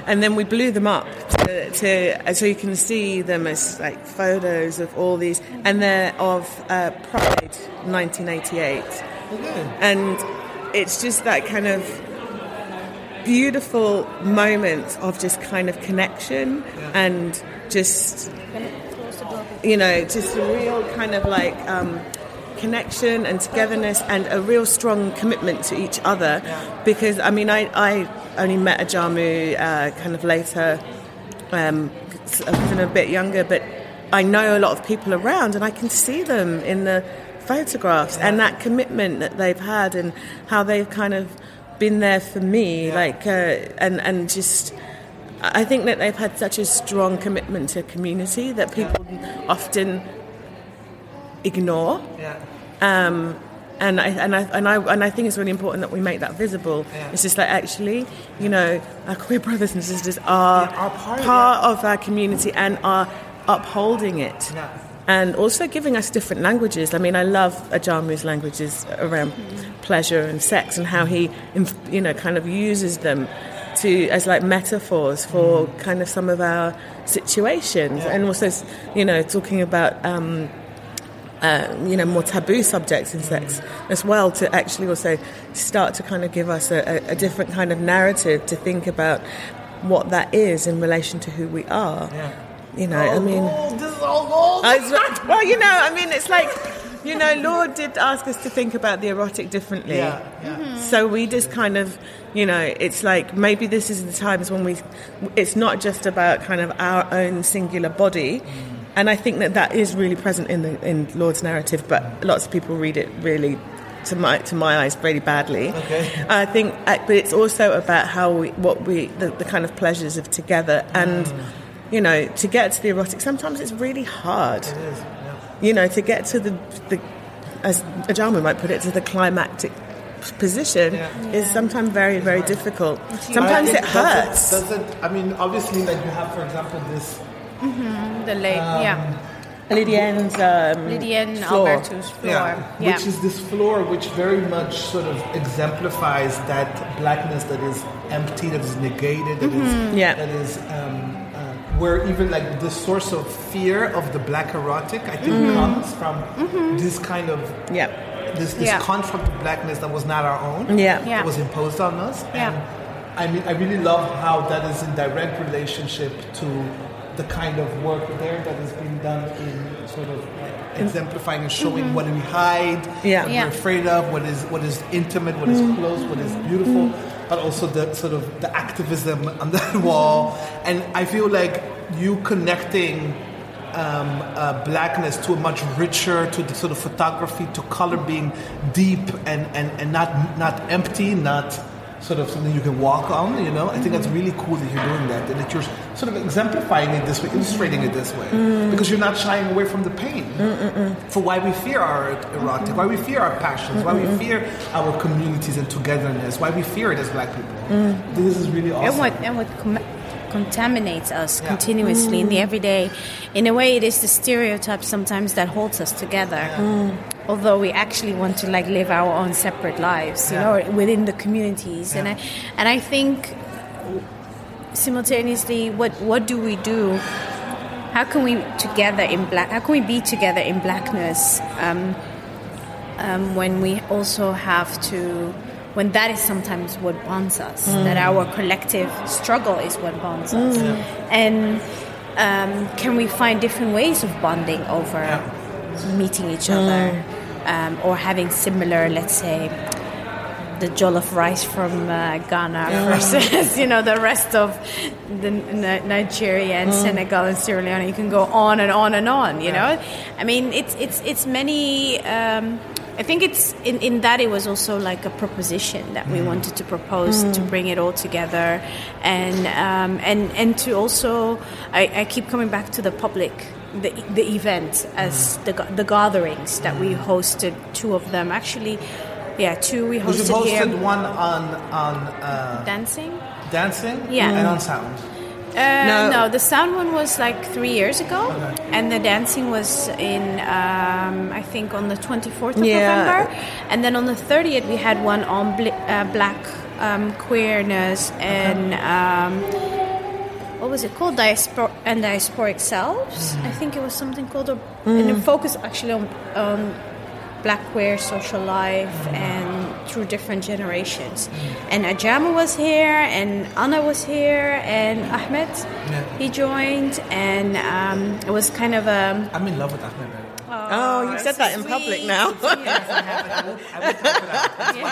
And then we blew them up to, to, so you can see them as like photos of all these, and they're of uh, Pride 1988. And it's just that kind of beautiful moments of just kind of connection and just you know, just a real kind of like um, connection and togetherness and a real strong commitment to each other. Because I mean, I, I only met Ajamu uh, kind of later, um, I was a bit younger, but I know a lot of people around and I can see them in the photographs and that commitment that they've had and how they've kind of been there for me, like, uh, and, and just. I think that they've had such a strong commitment to community that people often ignore. Yeah. Um, and I and I and I and I think it's really important that we make that visible. Yeah. It's just like actually, you know, our queer brothers and sisters are, are part part, of of our community and are upholding it. Yeah. And also giving us different languages. I mean, I love Ajamu's languages around pleasure and sex and how he, you know, kind of uses them to as like metaphors for kind of some of our situations, and also, you know, talking about. Um, uh, you know, more taboo subjects in sex as well to actually also start to kind of give us a, a, a different kind of narrative to think about what that is in relation to who we are. You know, I mean, this is all gold. I well, you know, I mean, it's like, you know, Lorde did ask us to think about the erotic differently. Yeah, yeah. Mm-hmm. So we just kind of, you know, it's like maybe this is the times when we, it's not just about kind of our own singular body. Mm. And I think that that is really present in the in Lorde's narrative, but lots of people read it really, to my to my eyes, really badly. Okay. I think, uh, but it's also about how we, what we, the, the kind of pleasures of together, and mm. You know, to get to the erotic. Sometimes it's really hard. It is. You know, to get to the the, as Ajamu might put it, to the climactic position is sometimes very very difficult. Sometimes I it think does hurts. Does it, I mean, obviously, like you have, for example, this. The late, yeah. Lydiane's um, Lydian floor. Alberto's floor. Yeah, Yeah. which is this floor which very much sort of exemplifies that blackness that is empty, that is negated, that is Yeah. that is um, where even like the source of fear of the black erotic, I think, mm-hmm. comes from mm-hmm. this kind of Yeah. this, this Yeah. construct of blackness that was not our own, Yeah. Yeah. that was imposed on us. Yeah. And I mean, I really love how that is in direct relationship to the kind of work there that is being done in sort of exemplifying and showing mm-hmm. what we hide, Yeah. what Yeah. we're afraid of, what is what is intimate, what is close, what is beautiful, but also the sort of the activism on that wall. And I feel like you connecting um, uh, blackness to a much richer, to the sort of photography, to color being deep and, and, and not not empty, not sort of something you can walk on. You know, I think that's really cool that you're doing that, and that you're sort of exemplifying it this way, illustrating it this way, mm. because you're not shying away from the pain mm, mm, for why we fear our erotic, why we fear our passions, why we fear our communities and togetherness, why we fear it as black people. This is really awesome. And what and what com- contaminates us Yeah. continuously in the everyday. In a way, it is the stereotype sometimes that holds us together. Although we actually want to like live our own separate lives, you Yeah. know, within the communities. And I and I think simultaneously, what what do we do? How can we together in black? How can we be together in blackness? Um, um, when we also have to when that is sometimes what bonds us that our collective struggle is what bonds us. And um, can we find different ways of bonding over meeting each other um, or having similar, let's say, the jollof rice from uh, Ghana [LAUGHS] versus you know the rest of the N- Nigeria and Senegal and Sierra Leone. You can go on and on and on. You know, I mean, it's it's it's many. Um, I think it's in, in that it was also like a proposition that we wanted to propose to bring it all together, and um, and and to also I, I keep coming back to the public. The, the event as the, the gatherings that we hosted two of them. Actually yeah two we You hosted posted here. one on on uh, dancing? Dancing? Yeah. and on sound. Uh, No. no. the sound one was like three years ago, and the dancing was in um, I think on the twenty fourth of Yeah. November, and then on the thirtieth we had one on bl- uh, black um, queerness and. Um, what was it called? Diaspor- and diasporic selves. I think it was something called, a, and it focused actually on, on black queer social life and through different generations. And Ajamu was here, and Anna was here, and Ahmed, he joined, and um, it was kind of a. I'm in love with Ahmed. Bey. Oh, you said that in public now. [LAUGHS] Yes, I have it. I will, I will talk it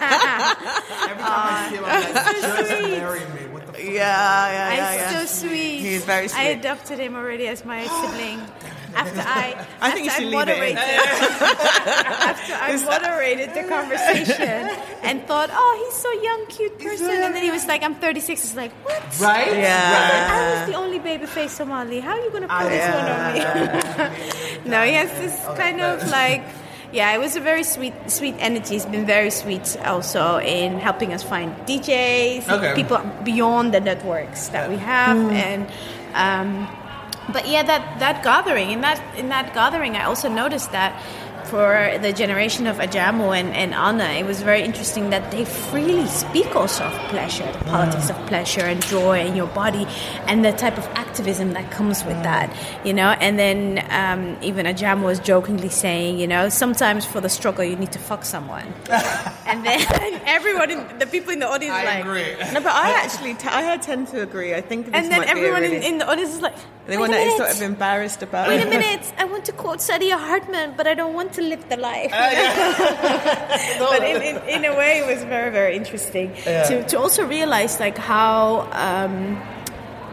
out. [LAUGHS] Every time I see him, I'm like, just marry me. What the fuck? yeah, yeah, yeah, It's yeah. so sweet. He's very sweet. I adopted him already as my sibling. [GASPS] [LAUGHS] After I, I think you after should I leave it moderated, after I moderated the conversation and thought, oh, he's so young, cute person, and then he was like, I'm 36. It's like, what? Right? Yeah. Right. I was the only baby face Somali. How are you going to put this one on me? [LAUGHS] no, he has this kind of like, yeah, it was a very sweet, sweet energy. It's been very sweet also in helping us find DJs, Okay. people beyond the networks that we have, and. Um, but yeah, that, that gathering in that in that gathering, I also noticed that for the generation of Ajamu and, and Anna, it was very interesting that they freely speak also of pleasure, the politics of pleasure and joy in your body, and the type of activism that comes with that, you know. And then um, even Ajamu was jokingly saying, you know, sometimes for the struggle you need to fuck someone, [LAUGHS] and then [LAUGHS] everyone, in, the people in the audience, I like, agree. No, but I [LAUGHS] actually, t- I tend to agree. I think this and then everyone really, in, in the audience is like, the "Wait one that is sort of embarrassed about Wait it. a minute, I want to quote Saidiya Hartman, but I don't want to live the life. [LAUGHS] but in, in, in a way, it was very, very interesting to, to also realize like how um,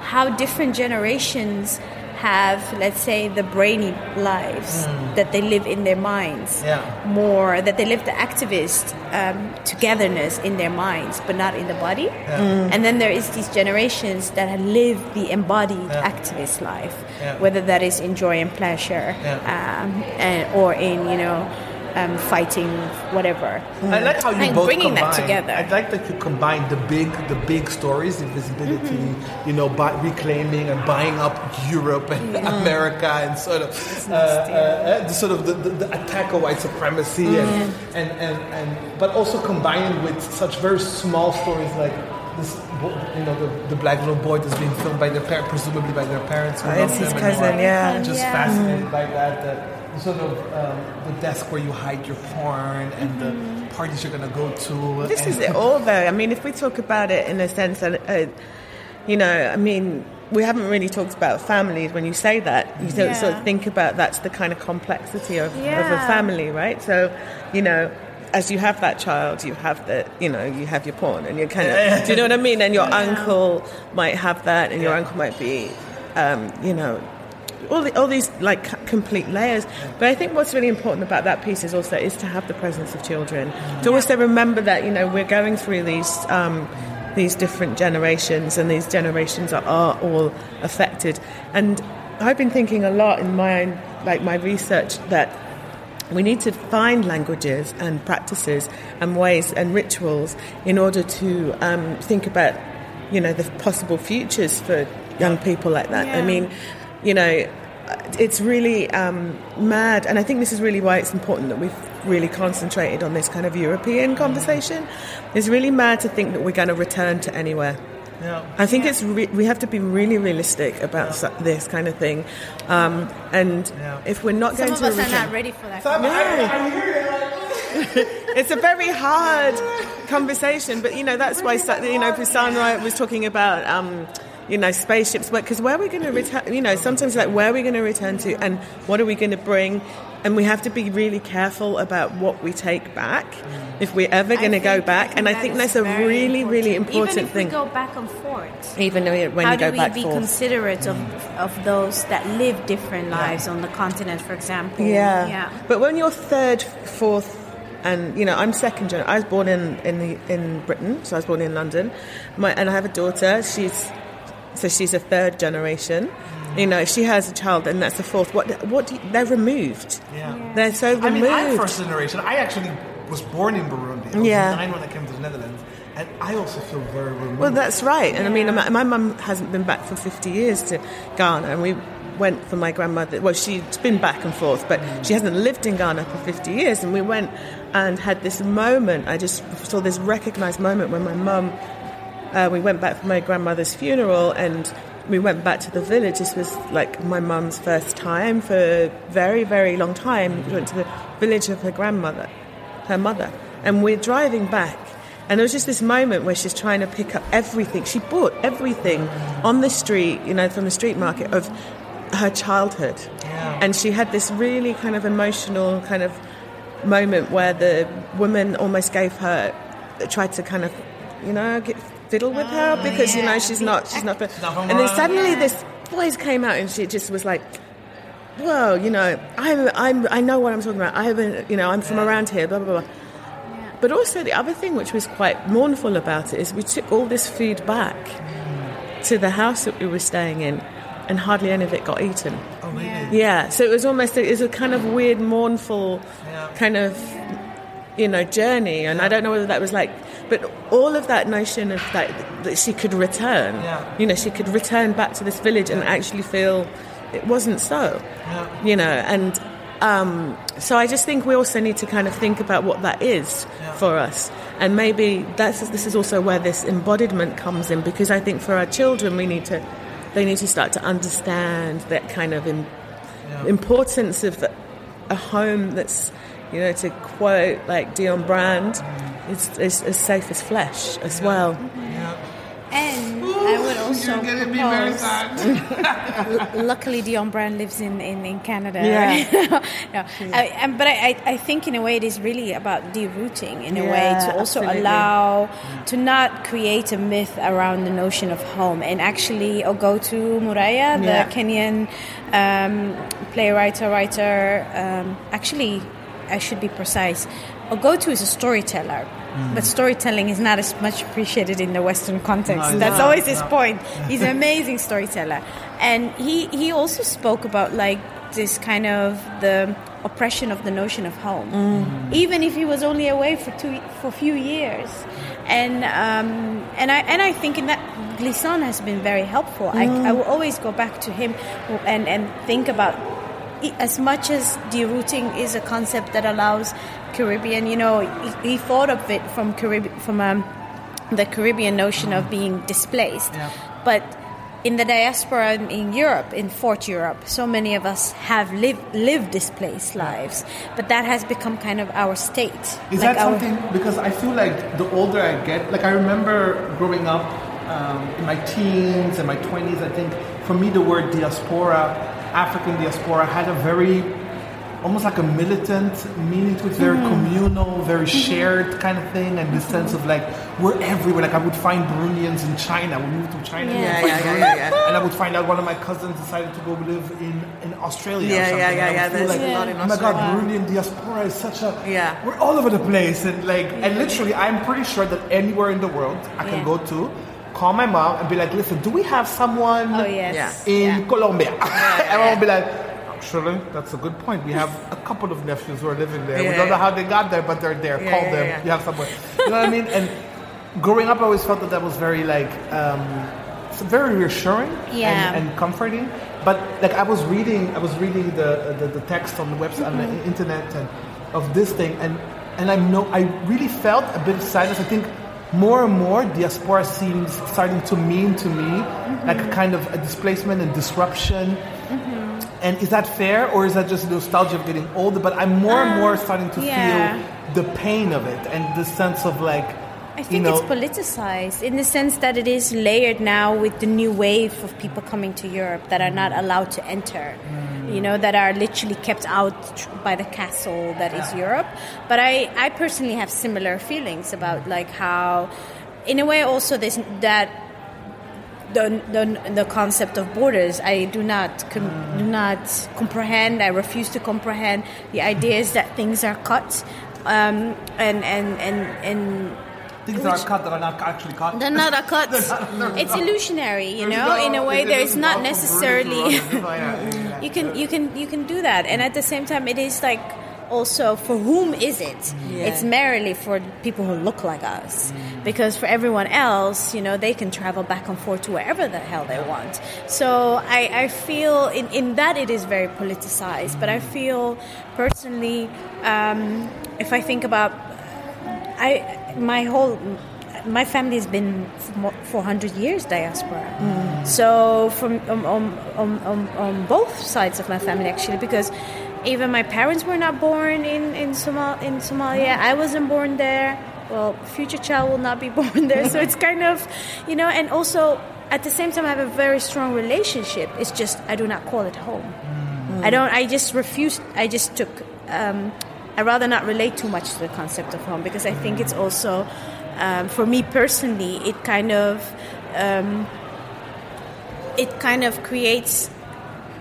how different generations have, let's say, the brainy lives that they live in their minds Yeah. more, that they live the activist um, togetherness in their minds, but not in the body. And then there is these generations that live the embodied activist life, Yeah. whether that is in joy and pleasure, Yeah. um, and, or in you know um, fighting whatever. I like how you And both bringing combine. that together. I like that you combine the big, the big stories, invisibility, Mm-hmm. you know, by reclaiming and buying up Europe and America, and sort of, uh, uh, uh, the sort of the, the, the attack of white supremacy, Mm-hmm. and, and, and, and but also combining with such very small stories like. This, bo- you know, the, the black little boy that's being filmed by their parents, presumably by their parents. Who Oh, it's his and cousin, yeah. Just Yeah. fascinated by that. The, the sort of um, the desk where you hide your porn and the parties you're gonna go to. This and- is it all, though. I mean, if we talk about it in a sense, and uh, you know, I mean, we haven't really talked about families. When you say that, you sort, sort Yeah. of think about that's the kind of complexity of, of a family, right? So, you know. As you have that child, you have the, you know, you have your porn, and you're kind of, do you know what I mean? And your uncle might have that, and your uncle might be, um, you know, all, the, all these like complete layers. But I think what's really important about that piece is also is to have the presence of children. To also remember that you know we're going through these um, these different generations, and these generations are, are all affected. And I've been thinking a lot in my own like my research that we need to find languages and practices and ways and rituals in order to um, think about, you know, the possible futures for young people like that. I mean, you know, it's really um, mad, and I think this is really why it's important that we've really concentrated on this kind of European conversation. It's really mad to think that we're going to return to anywhere. Yeah. I think it's re- we have to be really realistic about su- this kind of thing, um, and Yeah. if we're not Some going of to us are not ready for that. So I'm, I, I hear you. it's a very hard conversation, but you know that's why you know Sandra was talking about um, you know, spaceships. But because where are we going to return? You know, sometimes like where are we going to return to, and what are we going to bring? And we have to be really careful about what we take back mm. if we're ever going to go back. and I think that that's a very really, really important Even if thing. we go back and forth. even when How you go do we back be forth. considerate of, mm. of those that live different lives on the continent, for example? Yeah. Yeah. But when you're third, fourth, and you know, I'm second gen. I was born in in the, in Britain, so I was born in London. My and I have a daughter. She's so she's a third generation. You know, if she has a child and that's the fourth, what what do you, they're removed. Yeah. They're so removed. I mean, I'm first generation. I actually was born in Burundi. I was Yeah. nine when I came to the Netherlands, and I also feel very removed. Well, that's right. And I mean, my, my mum hasn't been back for 50 years to Ghana, and we went for my grandmother. Well, she's been back and forth, but mm. she hasn't lived in Ghana for 50 years. And we went and had this moment. I just saw this recognized moment when my mum, uh, we went back for my grandmother's funeral, and we went back to the village. This was like my mum's first time for a very, very long time. We went to the village of her grandmother, her mother, and we're driving back. And there was just this moment where she's trying to pick up everything. She bought everything on the street, you know, from the street market of her childhood. And she had this really kind of emotional kind of moment where the woman almost gave her, tried to kind of, you know, get, fiddle with her because, you know, she's not, she's not. And then suddenly this voice came out and she just was like, whoa, you know, I'm, I'm, I know what I'm talking about. I haven't, you know, I'm from around here, blah, blah, blah. But also the other thing which was quite mournful about it is we took all this food back to the house that we were staying in and hardly any of it got eaten. oh, really? Yeah, so it was almost, it was a kind of weird, mournful Yeah. kind of, you know, journey. And I don't know whether that was like, but all of that notion of that, that she could return, Yeah. you know, she could return back to this village and actually feel it wasn't so, Yeah. you know, and um, so I just think we also need to kind of think about what that is Yeah. for us. And maybe that's, this is also where this embodiment comes in because I think for our children, we need to, they need to start to understand that kind of im- importance of a home that's, you know, to quote like Dionne Brand, is, is as safe as flesh as well. And I would also You're getting me very propose- sad. [LAUGHS] luckily Dionne Brand lives in, in, in Canada. Yeah. [LAUGHS] no, I, and, but I, I- I think in a way it is really about derooting in a way to also absolutely. allow to not create a myth around the notion of home and actually go to Muraya, the Yeah. Kenyan um, playwright or writer, um, actually I should be precise. Ogotu is a storyteller. Mm. But storytelling is not as much appreciated in the Western context. No, That's no, always his no. point. He's an [LAUGHS] amazing storyteller, and he he also spoke about like this kind of the oppression of the notion of home, mm. Mm. even if he was only away for two for a few years, and um, and I and I think in that Glissant has been very helpful. I, I will always go back to him and and think about as much as derooting is a concept that allows Caribbean, you know, he, he thought of it from Caribbean, from um, the Caribbean notion of being displaced. Yeah. But in the diaspora in- Europe, in Fort Europe, so many of us have lived lived displaced lives. But that has become kind of our state. Is Like that something? Because I feel like the older I get, like I remember growing up um, in my teens and my 20s, I think for me the word diaspora, African diaspora, had a very, almost like a militant meaning to it, very Mm-hmm. communal, very shared kind of thing, and this sense of like, we're everywhere. Like I would find Burundians in China. We moved to China. Yeah. Yeah, yeah, yeah, yeah, yeah. [LAUGHS] And I would find out one of my cousins decided to go live in, in Australia. or Yeah, something. yeah, and yeah, I would yeah, there's like, a lot in Oh my God, Australia. Burundian diaspora is such a Yeah. we're all over the place and like and literally i'm pretty sure that anywhere in the world i can Yeah. go to call my mom and be like listen do we have someone Oh yes. Yeah. in Yeah. colombia [LAUGHS] and i'll be like actually that's a good point we have a couple of nephews who are living there we don't know how they got there but they're there Yeah, call yeah, them yeah. you have someone you know what i mean and growing up i always felt that that was very like um very reassuring Yeah. and, and comforting. But like I was reading, I was reading the the, the text on the website on the internet and of this thing, and and I know I really felt a bit of sadness. I think more and more diaspora seems starting to mean to me like a kind of a displacement and disruption. And is that fair, or is that just nostalgia of getting older? But I'm more and more um, starting to yeah. feel the pain of it and the sense of like I think know, it's politicized in the sense that it is layered now with the new wave of people coming to Europe that are not mm. allowed to enter. Mm. You know, that are literally kept out by the castle that is Europe. But I, I personally have similar feelings about mm. like how, in a way, also this that the, the, the concept of borders I do not com- do not comprehend I refuse to comprehend the ideas that things are cut um, and and and and things that are cut that are not actually cut. they're not a cut. [LAUGHS] It's illusionary you know? in a way there is not necessarily [LAUGHS] [LAUGHS] you can you can you can do that. And at the same time it is like also for whom is it? It's merely for people who look like us. Because for everyone else you know they can travel back and forth to wherever the hell they want. So i, I feel in, in that it is very politicized but i feel personally um, if i think about i my whole my family has been for mo- 400 years diaspora. So from um, um, um, both sides of my family actually, because even my parents were not born in in, Somal- in Somalia. I wasn't born there. Well, future child will not be [LAUGHS] born there. So it's kind of, you know, and also at the same time I have a very strong relationship. It's just I do not call it home. I don't. I just refused. I just took. Um, I rather not relate too much to the concept of home because I think it's also, um, for me personally, it kind of, um, it kind of creates,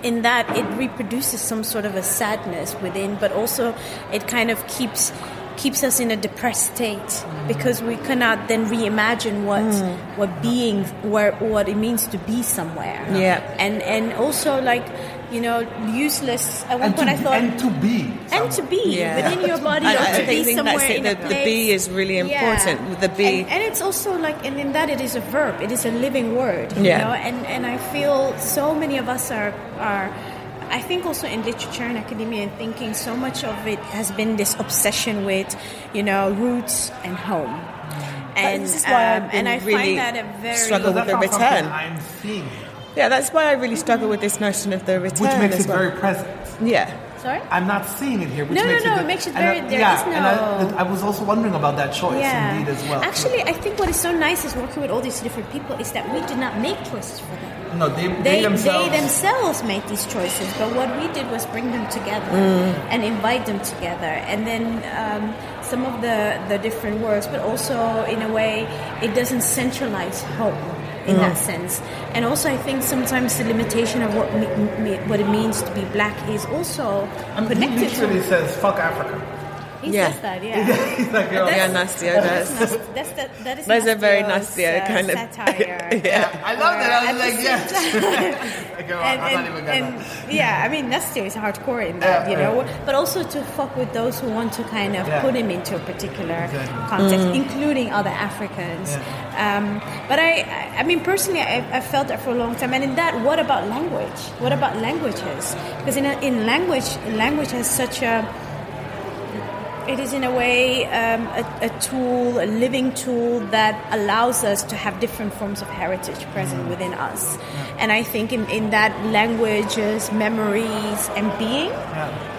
in that it reproduces some sort of a sadness within, but also it kind of keeps keeps us in a depressed state mm-hmm. because we cannot then reimagine what mm. what being where what it means to be somewhere. Yeah. and and also like you know useless. At one and, to, I thought and to be. and to be Yeah. within your body I- or I to be think somewhere that's in The- a the be is really important. With the be- and, and it's also like and in that it is a verb it is a living word you Yeah. know and and I feel so many of us are are I think also in literature and academia and thinking so much of it has been this obsession with you know roots and home and this is why I've um, been and I really find that a very struggle with the return. I'm seeing, Yeah, that's why I really struggle with this notion of the return. which makes as it well. very present. Yeah. sorry I'm not seeing it here, which No, no, makes no, it. it makes it and I- very- there yeah, is and I, I was also wondering about that choice indeed as well. Actually, I think what is so nice is working with all these different people is that we did not make choices for them. no, they, They, they themselves. they themselves made these choices, but what we did was bring them together and invite them together. And then um, some of the, the different words, but also in a way, it doesn't centralize home in that mm. sense. And also, I think sometimes the limitation of what me, me, what it means to be black is also I mean, he connected literally to. says "fuck Africa." He Yeah. says that, yeah. [LAUGHS] He's like, you know, Yeah, That's- Nastio That's, does. that's the, that is Those are very Nastio's, Nastio uh, kind of- satire. [LAUGHS] Yeah. I love that. I was like, the yes. same time- Like, oh, and, I'm not and- even gonna. and, yeah, I mean Nastio is hardcore in that, Yeah, you know, yeah. but also to fuck with those who want to kind of Yeah. put him into a particular Exactly. context, Mm. including other Africans. Um, but I, I- I mean, personally, I, I felt that for a long time. And in that, what about language? What about languages? Because in, a, in language, language has such a it is in a way um, a, a tool, a living tool that allows us to have different forms of heritage present mm. within us. And I think in, in that languages, memories, and being,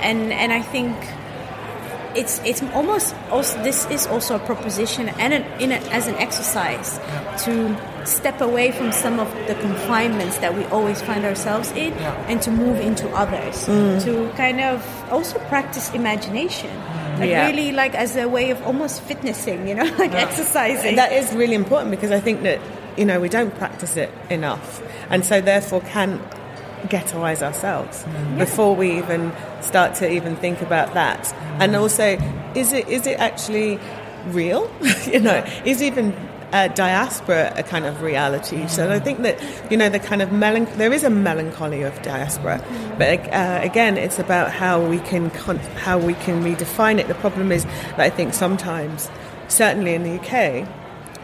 and and I think it's it's almost also this is also a proposition and an, in a, as an exercise to step away from some of the confinements that we always find ourselves in and to move into others. Mm. To kind of also practice imagination mm. Like Yeah. really like as a way of almost fitnessing you know [LAUGHS] like exercising That is really important because I think that you know we don't practice it enough, and so therefore can ghettoize ourselves mm. before we even start to even think about that. And mm. also, is it is it actually real? [LAUGHS] you know, is even uh, diaspora a kind of reality? So I think that you know the kind of melan- there is a melancholy of diaspora, but uh, again, it's about how we can con- how we can redefine it. The problem is that I think sometimes, certainly in the UK,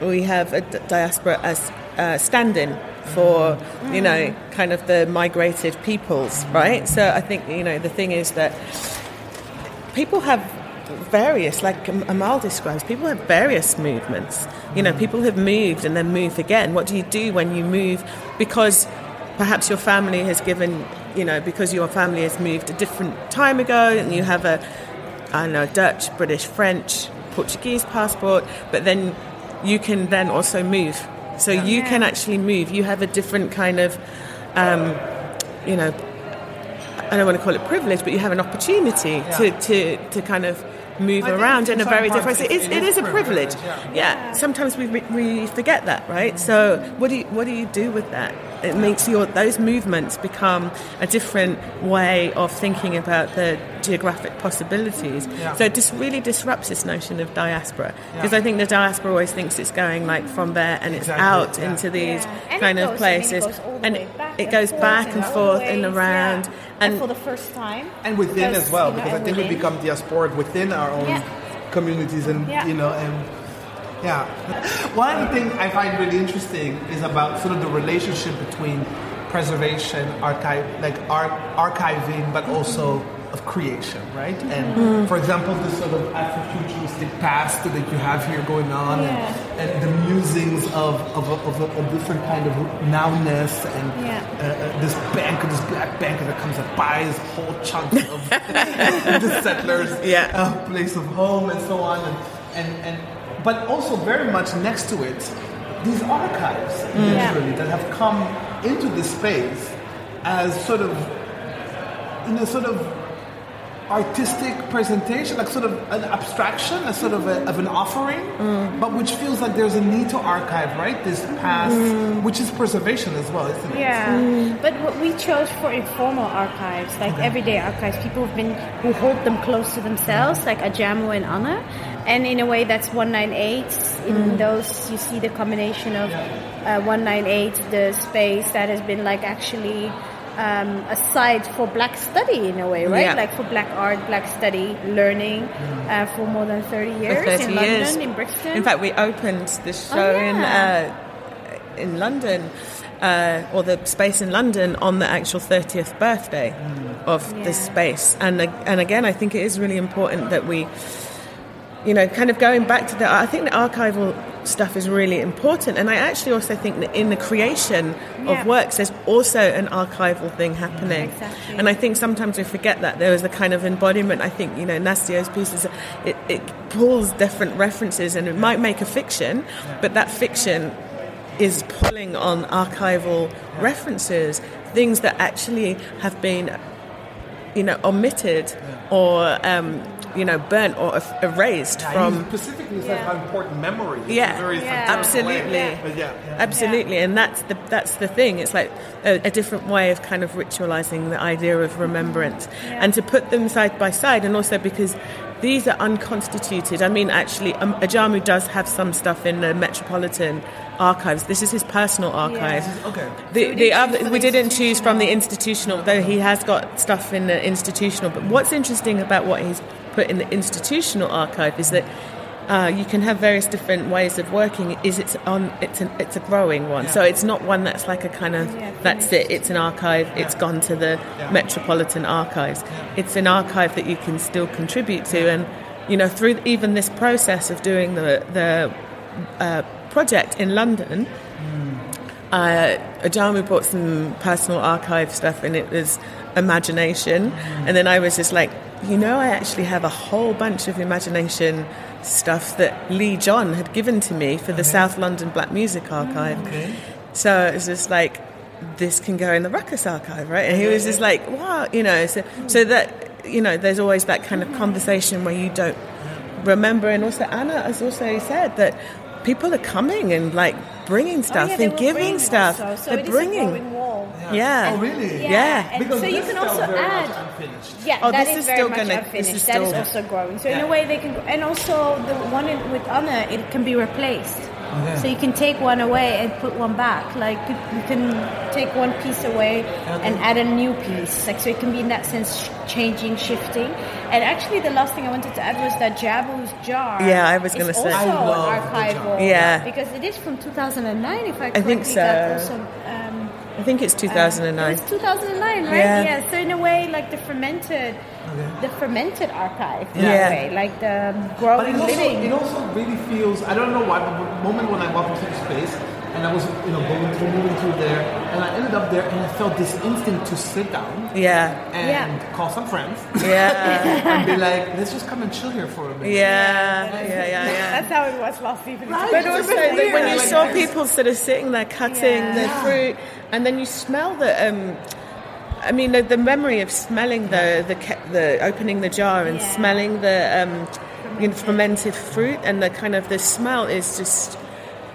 we have a d- diaspora as uh, stand-in for you know kind of the migrated peoples right so i think you know the thing is that people have various like amal describes people have various movements. You know people have moved and then moved again. What do you do when you move? Because perhaps your family has given you know because your family has moved a different time ago and you have a i don't know dutch british french portuguese passport but then you can then also move. So you can actually move. You have a different kind of, um, you know, I don't want to call it privilege, but you have an opportunity to, to, to kind of move around in in a very different. it- It's, it it is is a privilege. privilege, Yeah. Sometimes we, we forget that, right? So what do you, what do you do with that? It makes your those movements become a different way of thinking about the geographic possibilities. Yeah. So it just really disrupts this notion of diaspora because Yeah. I think the diaspora always thinks it's going like from there and it's out yeah. into these Yeah. Kind of goes- I mean, it places, goes all the and way back it goes forth back in and other forth and ways, around, yeah. and, for the first time. and within because, as well, you know, because I and think we become diasporic within our own Yeah. communities, and Yeah. you know, and yeah. One thing I find really interesting is about sort of the relationship between preservation, archive, like art, archiving, but also mm-hmm. Of creation, right? And Mm-hmm. for example, this sort of Afrofuturistic past that you have here going on, Yeah. and, and the musings of, of, a, of a, a different kind of nowness, and Yeah. uh, uh, this banker, this black banker that comes and buys whole chunks of [LAUGHS] the settlers' Yeah. uh, place of home and so on, and, and, and but also very much next to it, these archives literally that have come into this space as sort of in a sort of artistic presentation, like sort of an abstraction, a sort of, a, of an offering, but which feels like there's a need to archive, right? This past, which is preservation as well, isn't it? Yeah, but what we chose for informal archives, like everyday archives, people have been who hold them close to themselves, like Ajamu and Anna, and in a way that's 198. In those, you see the combination of uh, 198, the space that has been like actually um, a site for black study in a way, right? Yeah. Like for black art, black study, learning uh, for more than 30 years 30 in years. London, in Brixton. In fact, we opened this Oh, show in uh, in London, uh, or the space in London, on the actual 30th birthday of Yeah. this space. And and again, I think it is really important that we, you know, kind of going back to the. I think the archival stuff is really important, and I actually also think that in the creation Yeah. of works, there's also an archival thing happening. Exactly. And I think sometimes we forget that there is a kind of embodiment. I think you know Nastio's pieces, it, it pulls different references, and it might make a fiction, but that fiction is pulling on archival references, things that actually have been, you know, omitted or um, you know burnt or er- erased Yeah, from he specifically says how important memory is. Yeah. very Yeah. Absolutely. But yeah, yeah. Absolutely, and that's the that's the thing. It's like a, a different way of kind of ritualizing the idea of remembrance, and to put them side by side, and also because these are unconstituted. I mean, actually, um, Ajamu does have some stuff in the Metropolitan Archives. This is his personal archive. Okay. The, the other, we didn't choose from the institutional, though he has got stuff in the institutional. But what's interesting about what he's put in the institutional archive is that uh, you can have various different ways of working. Is it's on? It's an it's a growing one, so it's not one that's like a kind of Yeah, that's it. It's an archive. It's gone to the Metropolitan Archives. It's an archive that you can still contribute to, and you know through even this process of doing the the uh, project in London uh, Ajamu brought some personal archive stuff and it was imagination. And then I was just like, you know, I actually have a whole bunch of imagination stuff that Lee John had given to me for the South London Black Music Archive. So it was just like, this can go in the Rukus archive, right? And he was just like, wow, you know, so, so that, you know, there's always that kind of conversation where you don't remember. And also, Anna has also said that people are coming and like bringing stuff Oh, yeah, and giving stuff. So They're bringing. A. Yeah. Oh, really? Yeah, Yeah. Because so you can also very add. unfinished. Yeah, Oh, that this is is very still much gonna- unfinished. this is that is still- also growing. So in a way, they can, and also the one in, with Anna, it can be replaced. So you can take one away and put one back. Like you you can take one piece away and add a new piece. Like so, it can be in that sense changing, shifting. And actually, the last thing I wanted to add was that Jabu's jar. Yeah, I was gonna say. also I love archival. Yeah. because it is from 2009. If I, I think correctly got so. also, um, I think it's uh, 2009. it's 2009, right? Yeah. So in a way, like the fermented, the fermented archive. In Yeah. a way, like the But growing it also, living. it also really feels, I don't know why, but the moment when I walk into the space and and I was you know going through, moving through there, and I ended up there, and I felt this instinct to sit down Yeah. and Yeah. call some friends Yeah. [LAUGHS] and be like, let's just come and chill here for a minute. Yeah. Yeah. Yeah. Yeah. That's how it was last evening. Right. But It's a also, bit when you like saw this. people sort of sitting there cutting Yeah. the Yeah. fruit, and then you smell the, um, I mean, the, the memory of smelling the the the opening the jar and Yeah. smelling the um, you know, fermented fruit, and the kind of the smell is just,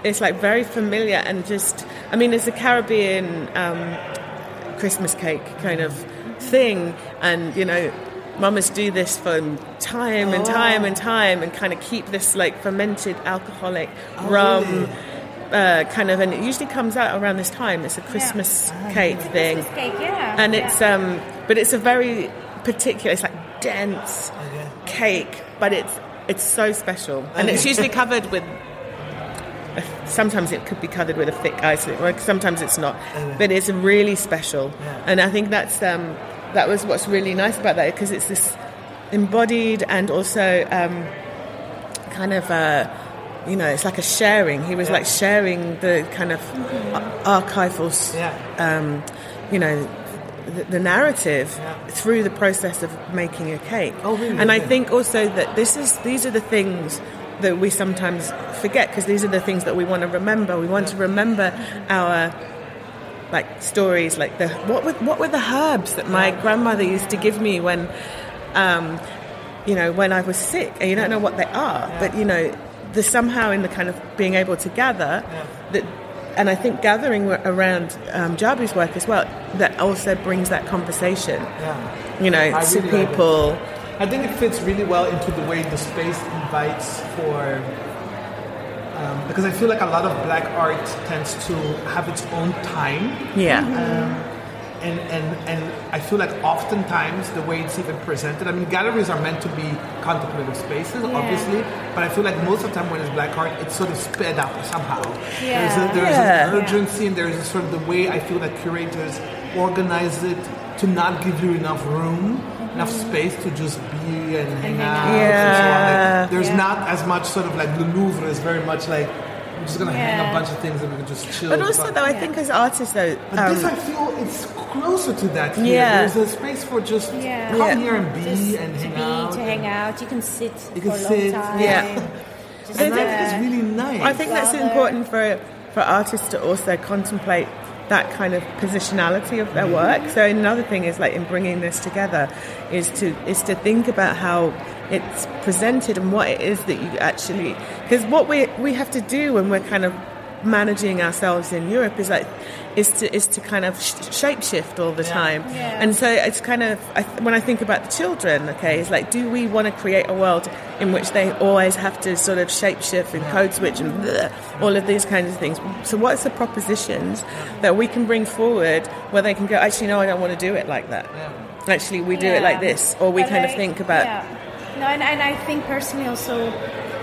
it's like very familiar and just, I mean, it's a Caribbean um, Christmas cake kind of thing, and you know. Mamas do this for time and time and time, and kind of keep this like fermented alcoholic rum, really? uh, kind of, and it usually comes out around this time. It's a Christmas cake thing, Christmas cake, yeah. and yeah. it's um, but it's a very particular. It's like dense cake, but it's it's so special, and it's usually covered with. Sometimes it could be covered with a thick ice, or sometimes it's not, but it's really special, and I think that's um, that was what's really nice about that because it's this embodied and also um, kind of uh, you know it's like a sharing. He was like sharing the kind of ar- archival, Yeah. um, you know, the, the narrative through the process of making a cake. Oh, really? And I Yeah. think also that this is these are the things that we sometimes forget because these are the things that we want to remember. We want to remember our like stories, like the what were what were the herbs that my grandmother used to give me when, um, you know, when I was sick. And you don't know what they are, but you know, the somehow in the kind of being able to gather that. And I think gathering around um, Jabi's work as well, that also brings that conversation, Yeah. you know, to people. I think it fits really well into the way the space invites for. Um, because I feel like a lot of black art tends to have its own time, Yeah. and, and, and I feel like oftentimes the way it's even presented. I mean, galleries are meant to be contemplative spaces, obviously, but I feel like most of the time when it's black art, it's sort of sped up somehow. Yeah. There's, a, there's Yeah. an urgency, and there's a sort of the way I feel that curators organize it to not give you enough room, enough space to just be and hang out. And so. Yeah. Like, there's Yeah. not as much sort of like the Louvre is very much like we're just gonna hang a bunch of things and we can just chill. But also, though, I think as artists, though, But this um, I feel it's closer to that here. Yeah. There's a space for just Yeah. come Yeah. here and be Just and to hang be, out. to hang out. You can sit You for can a long sit, time. yeah. [LAUGHS] Just, And that is really nice. I think that's important for for artists to also contemplate that kind of positionality of their mm-hmm. work. So another thing is like in bringing this together is to is to think about how it's presented and what it is that you actually because what we we have to do when we're kind of managing ourselves in Europe is like is to is to kind of sh- shapeshift all the time. Yeah. And so it's kind of I, when I think about the children, okay, it's like do we want to create a world in which they always have to sort of shapeshift and code switch and bleh, all of these kinds of things? So what's the propositions that we can bring forward where they can go? Actually, no, I don't want to do it like that. Actually, we do it like this, or we But kind of think about. Yeah. No, and, and I think personally also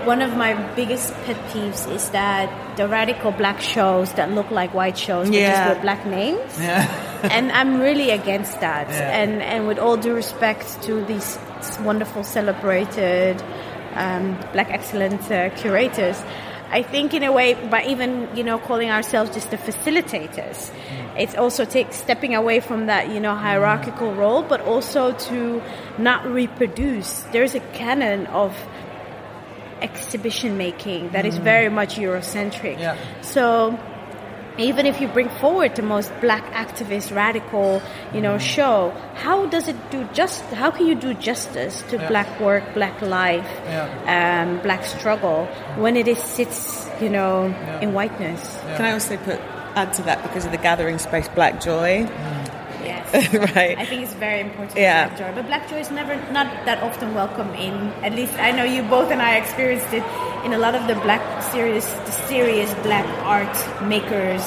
one of my biggest pet peeves is that the radical black shows that look like white shows, but Yeah. just with black names. Yeah. [LAUGHS] and I'm really against that. Yeah. And and with all due respect to these wonderful celebrated um, black excellent uh, curators. I think in a way, by even you know calling ourselves just the facilitators, it's also take stepping away from that you know hierarchical role, but also to not reproduce. There's a canon of exhibition making that is mm. very much Eurocentric. Yeah. So even if you bring forward the most black activist radical you know mm. show how does it do just how can you do justice to black work black life um, black struggle when it is sits you know in whiteness? Can I also put add to that because of the gathering space, Black Joy, yes [LAUGHS] right? I think it's very important Yeah. black joy but black joy is never not that often welcome in at least I know you both and I experienced it in a lot of the black serious the serious black art makers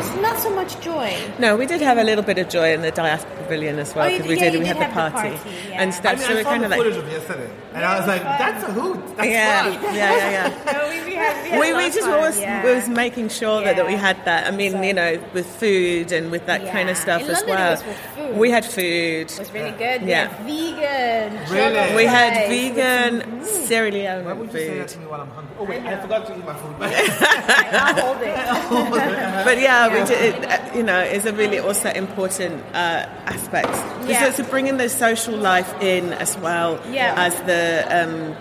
there's not so much joy No, we did have a little bit of joy in the diaspora pavilion as well Oh, because we did- yeah, did. you We did had the have the party, party, yeah. and I stuff. mean, so I we're saw kind the of like, footage of yesterday, and Yeah, I was was like, fun. "That's a hoot. That's yeah, fun." yeah, yeah, yeah. [LAUGHS] No, we, we had, we had we, a we just fun, always yeah. was making sure that, that we had that. I mean, So- you know, with food and with that kind of stuff In as London it well. was with food. We had food. It was really good. Yeah. vegan. Really? We had vegan some- Sierra Leone Why would you say that food. to me while I'm hungry? Oh wait, I, forgot to eat my food. [LAUGHS] [LAUGHS] I'll hold it. but yeah, we did, it, uh, you know, is a really also important uh, aspect. Yeah. Is to bring in the social life in as well Yeah. as the, um,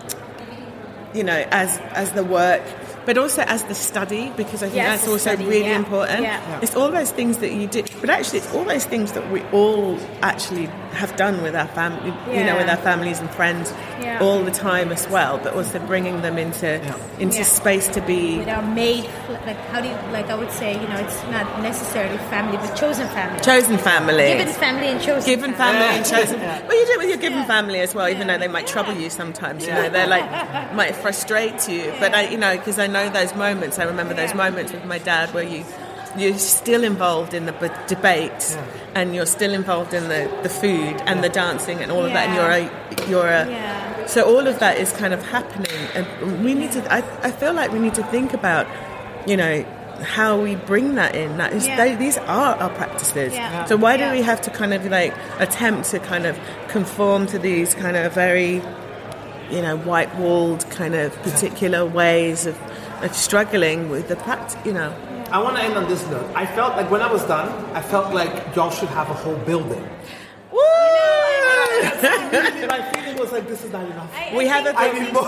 you know, as as the work. But also as the study, because I think Yes, that's also study, really yeah. important. Yeah. Yeah. It's all those things that you do, but actually, it's all those things that we all actually have done with our family, you know, with our families and friends Yeah. all the time as well. But also bringing them into into Yeah. space to be With our made, like how do you, like I would say, you know, it's not necessarily family, but chosen family. chosen family. Given family and chosen given family and chosen. Yeah. Well, you do it with your given family as well, even though they might trouble you sometimes. You know, they're like might frustrate you. But I, you know, because I know those moments. I remember those moments with my dad where you. You're still involved in the b- debate, and you're still involved in the, the food and the dancing and all of that. And you're a you're a Yeah. so all of that is kind of happening, and we need to. I, I feel like we need to think about, you know, how we bring that in. That is, Yeah. they, these are our practices. Yeah. So why do we have to kind of like attempt to kind of conform to these kind of very, you know, white walled kind of particular ways of, of struggling with the practice? You know, I want to end on this note. I felt like when I was done, I felt like y'all should have a whole building. [LAUGHS] My feeling was like, this is not enough. I- I We have think- a I need more.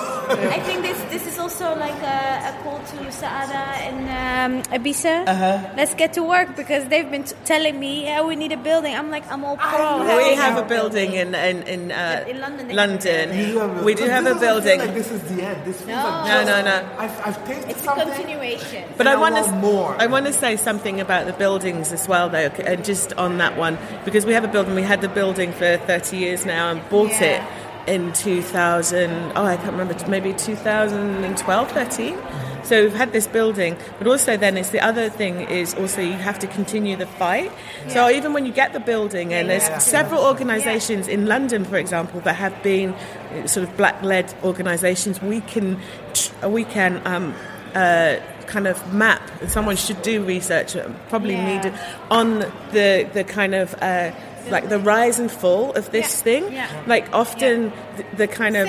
I think this this is also like a, a call to Saada and um, Abisa. Uh-huh. Let's get to work because they've been t- telling me, yeah, we need a building. I'm like, I'm all pro. know. we having have a building in in in, uh, In London, they have a London. have a- We do have a building. Like this is the end. This No. like No, no, no. I've, I've tasted It's a continuation. But I I want want to more. I want to say something about the buildings as well, though, and just on that one because we have a building. We had the building for 30 years now and bought Yeah. it in 2000. Oh, I can't remember. Maybe 2012, 13. So we've had this building, but also then it's the other thing is also you have to continue the fight. So even when you get the building, and there's Yeah. several organisations in London, for example, that have been uh, sort of black-led organisations, we can we can um, uh, kind of map. Someone should do research, uh, probably Yeah. need on the the kind of. Uh, like the rise and fall of this Yeah. thing, Yeah. like often the, the kind of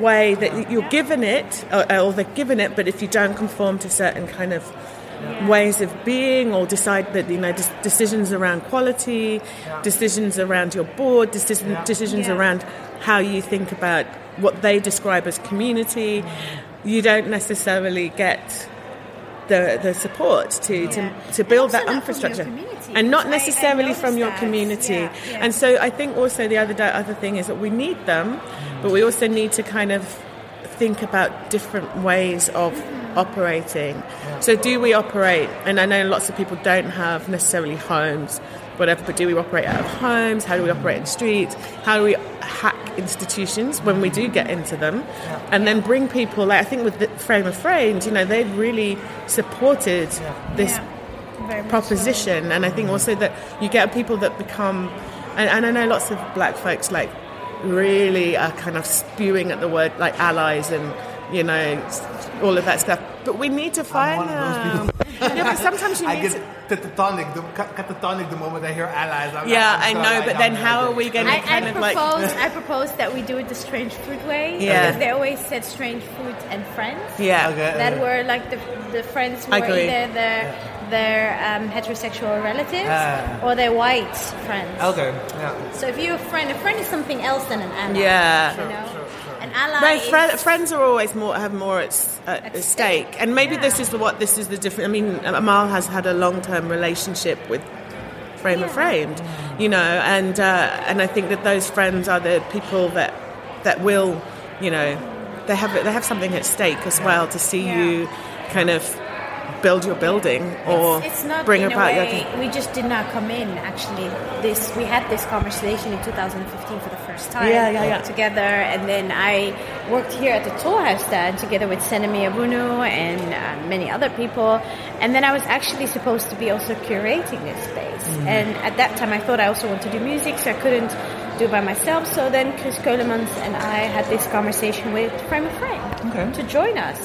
way that you're given it, or, or they're given it, but if you don't conform to certain kind of ways of being, or decide that you know decisions around quality, decisions around your board, decision, decisions Yeah. around how you think about what they describe as community, you don't necessarily get the the support to Yeah. to, to build that infrastructure, and not because I- I necessarily from your that. community. Yeah, yeah. And so I think also the other other thing is that we need them, but we also need to kind of think about different ways of operating. So do we operate? And I know lots of people don't have necessarily homes, whatever. But do we operate out of homes? How do we operate in streets? How do we hack institutions when we do get into them? And then bring people. Like I think with the Framer Framed, you know, they've really supported this Yeah. Very much proposition and i think also that you get people that become and, and i know lots of black folks like really are kind of spewing at the word like allies and you know all of that stuff but we need to find one of those them yeah, but sometimes you I need get to catatonic, the, catatonic the moment I hear allies. I'm yeah like, i I'm know sorry, but I then don't how are we going to I, I kind of like propose I propose that we do it the strange food way. Yeah. Because they always said strange food and friends. yeah Okay. That were like the, the friends who I were agree. either their their um, heterosexual relatives Ah. or their white friends. Okay, yeah. So if you're a friend, a friend is something else than an ally. Yeah. You know? An ally My is friends are always more have more at, at, At at stake, stake. and maybe Yeah. this is the, what this is the difference. I mean, Amal has had a long term relationship with Framer Yeah. Framed, you know, and uh, and I think that those friends are the people that that will, you know, they have they have something at stake as well to see Yeah. you kind of build your building or it's, it's not bring in about way, your. we just did not come in actually this we had this conversation in 2015 for the first time Yeah, yeah, yeah. together and then i worked here at the Tolhuistuin together with senemi abunu and uh, many other people and then i was actually supposed to be also curating this space Mm-hmm. and at that time i thought i also wanted to do music so i couldn't do it by myself so then chris Keulemans and i had this conversation with Framer Framed Okay. to join us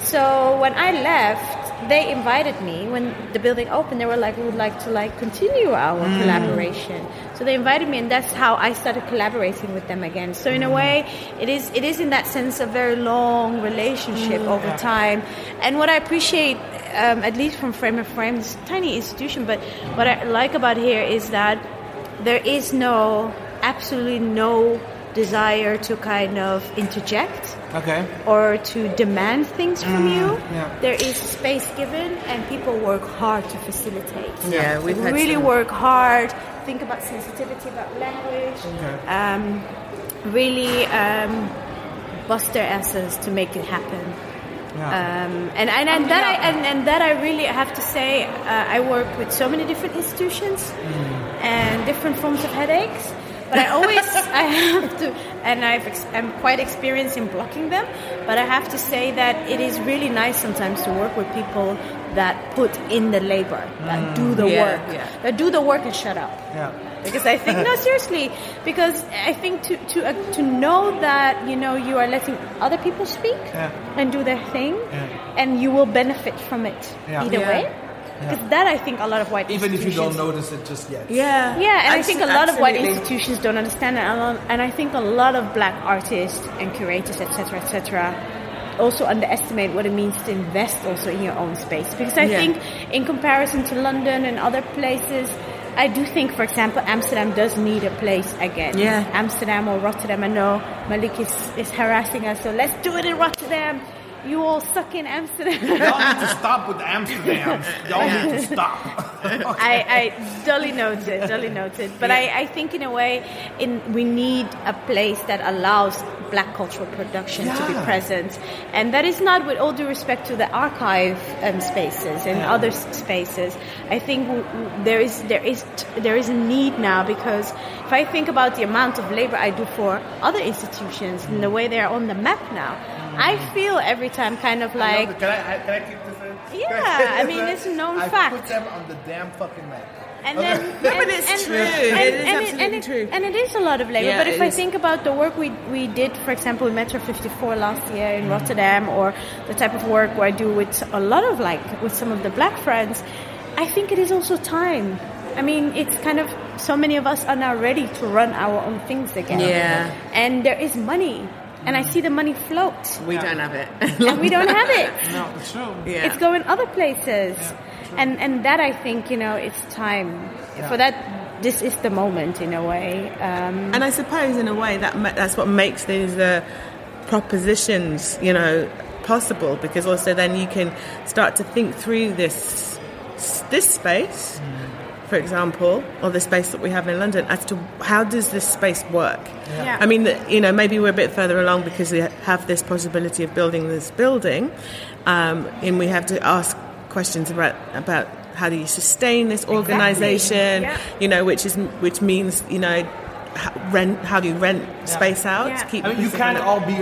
so when I left, they invited me when the building opened. They were like, "We would like to like continue our Mm. collaboration." So they invited me, and that's how I started collaborating with them again. So Mm. in a way, it is it is in that sense a very long relationship Mm. over time. And what I appreciate, um, at least from Framer Framed, this tiny institution, but what I like about here is that there is no absolutely no desire to kind of interject Okay. or to demand things from you. yeah. There is space given, and people work hard to facilitate. Yeah, we've had really some- work hard. Think about sensitivity about language. Um, really um, bust their asses to make it happen. Um, and and, and that I and, and that I really have to say uh, I work with so many different institutions and different forms of headaches. But I always [LAUGHS] I have to, and I've ex- I'm quite experienced in blocking them. But I have to say that it is really nice sometimes to work with people that put in the labor, that do the Yeah, work, yeah. that do the work and shut up Yeah. because I think no [LAUGHS] seriously because I think to to uh, to know that you know you are letting other people speak Yeah. and do their thing and you will benefit from it either way because that I think a lot of white Even if you don't notice it just yet. Yeah. yeah, and I think a Abso- lot of white institutions don't understand it, and and I think a lot of black artists and curators, etc., etc., also underestimate what it means to invest also in your own space. Because I Yeah. think, in comparison to London and other places, I do think, for example, Amsterdam does need a place again. Yeah. Amsterdam or Rotterdam. I know Malik is, is harassing us, so let's do it in Rotterdam. You all suck in Amsterdam. [LAUGHS] Y'all need to stop with Amsterdam. Y'all need to [LAUGHS] stop. I, I duly noted, duly noted. But I, I think in a way, in we need a place that allows black cultural production to be present, and that is not, with all due respect to the archive um, spaces and Yeah. other spaces. I think w- w- there is there is there is a need now because if I think about the amount of labor I do for other institutions and the way they are on the map now, I feel every time kind of like. can I, can I keep this in? Yeah, I mean, it's a known I fact. put them on the damn fucking map. And then, [LAUGHS] No, and, but it's and, true. And, It is and absolutely and it, true. And it is a lot of labor. Yeah, but if I is. think about the work we we did, for example, with Metro 54 last year Mm. in Rotterdam, or the type of work where I do with a lot of like with some of the black friends, I think it is also time. I mean, it's kind of so many of us are now ready to run our own things again. Yeah. And there is money, and I see the money float, We don't have it. and we don't have it. [LAUGHS] No, it's true. yeah. It's going other places. and and that I think, you know, it's time for that this is the moment in a way. Um, And I suppose, in a way, that that's what makes these uh, propositions, you know, possible. Because also, then you can start to think through this this space, for example, or the space that we have in London, as to how does this space work. Yeah. I mean, you know, maybe we're a bit further along because we have this possibility of building this building, um, and we have to ask questions about about how do you sustain this organisation, Yeah. you know, which is which means you know, h- rent. How do you rent space out Yeah. to keep? I mean, you can't all be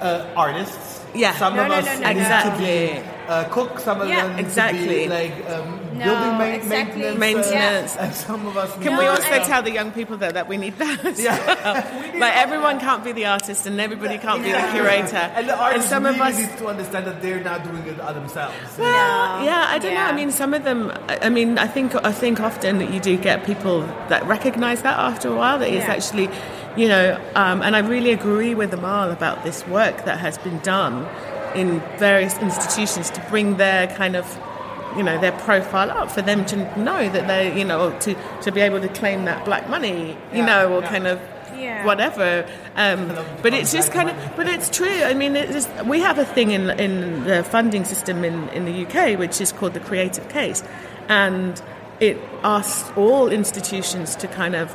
uh, artists. Yeah. Some No, of no, us no, no, need Exactly. to be uh, cook. Some of Yeah, them need exactly. to be like um, No, building ma- exactly. maintenance. Maintenance. uh, and some of us. Can need we also I- tell the young people though that we need that? Yeah. well? [LAUGHS] like everyone can't be the artist and everybody can't be the curator. And the artists some really of us need to understand that they're not doing it themselves. Well, yeah, I don't know. I mean, some of them. I I mean, I think I think often that you do get people that recognise that after a while. That it's actually, you know, um, and I really agree with Amal about this work that has been done in various institutions to bring their kind of, you know, their profile up for them to know that they, you know, to to be able to claim that black money, you Yeah, know, or yeah. kind of Yeah. whatever. Um, but it's just kind of, but it's true. I mean, we have a thing in in the funding system in, in the UK which is called the Creative Case, and it asks all institutions to kind of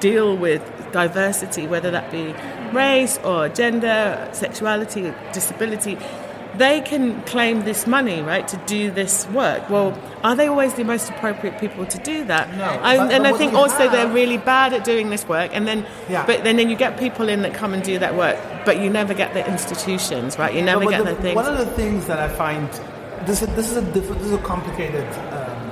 deal with diversity, whether that be race or gender, sexuality, disability. They can claim this money, right, to do this work. Well, are they always the most appropriate people to do that? No. I, But- and but I think also they're really bad at doing this work, and then, Yeah. but then, then you get people in that come and do that work, but you never get the institutions, right? You never But- get the, the- things. One of the things that I find this is, this is a diff- this is a complicated um,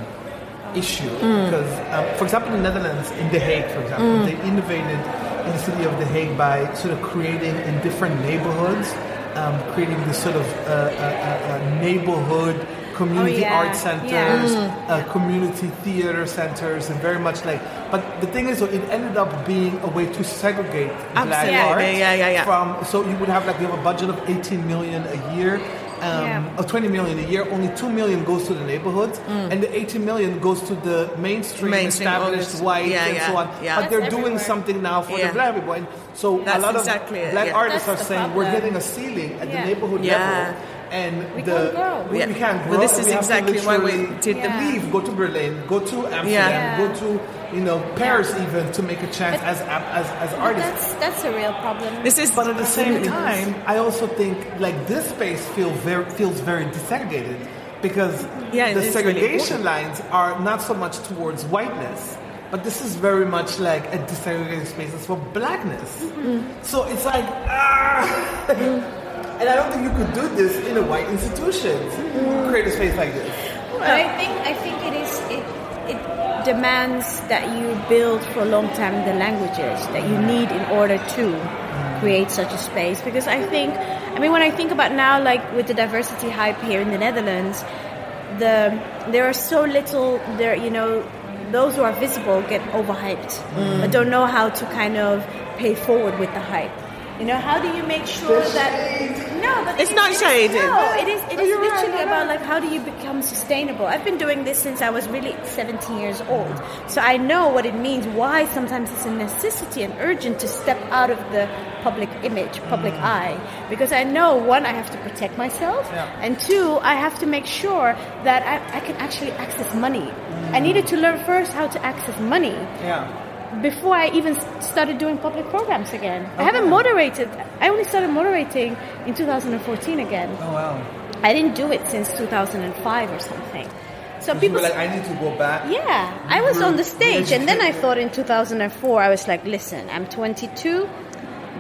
issue Mm. because, um, for example, in the Netherlands, in The Hague, for example, Mm. they innovated in the city of The Hague by sort of creating in different neighborhoods, um, creating this sort of uh, uh, uh, uh, neighborhood community Oh, yeah. art centers, uh, community theater centers, and very much like. But the thing is, it ended up being a way to segregate black Absolutely. art Yeah, yeah, yeah. from. So you would have like you have a budget of 18 million a year. Um, Yeah. or 20 million a year, only 2 million goes to the neighborhoods, and the 18 million goes to the mainstream, Mm. Mainstream established artists. white Yeah, and yeah, so on. yeah. But they're That's doing everywhere. something now for Yeah. the black people. And so a lot exactly of it, black yeah. artists That's are the saying we're problem. hitting a ceiling at the neighborhood Yeah. level. And We the, can't grow. We, Yeah. we can't Well, grow. this is we have to exactly why we literally did the- leave, go to Berlin, go to Amsterdam, Yeah. go to you know Paris even to make a chance as as as artists. that's that's a real problem. This is But at the same time, I also think like this space feels very feels very desegregated because Yeah, the is really segregation lines are not so much towards whiteness, but this is very much like a desegregated spaces for blackness. So it's like ah. [LAUGHS] And I don't think you could do this in a white institution. Create a space like this. But I think I think it is it it demands that you build for a long time the languages that you need in order to create such a space. Because I think I mean when I think about now like with the diversity hype here in the Netherlands the there are so little there you know those who are visible get overhyped. Mm. But don't know how to kind of pay forward with the hype. You know how do you make sure that no but It's it- not it is- shade. no it is it Oh, is you're right, literally about like how do you become sustainable i've been doing this since i was really 17 years old so i know what it means why sometimes it's a necessity and urgent to step out of the public image public eye because i know one i have to protect myself Mm. Yeah. and two i have to make sure that i, I can actually access money i needed to learn first how to access money Yeah. Before I even started doing public programs again. I haven't moderated. I only started moderating in 2014 again. Oh wow. I didn't do it since 2005 or something. So people, were like, I need to go back. yeah, I was on the mm-hmm. stage, and then I thought in 2004, I was like, listen, I'm 22.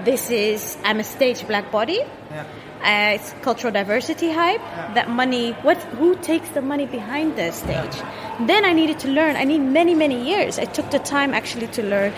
This is I'm a stage black body. Yeah. Uh, it's cultural diversity hype. That money, what? Who takes the money behind the stage? Then I needed to learn. I need many, many years. I took the time actually to learn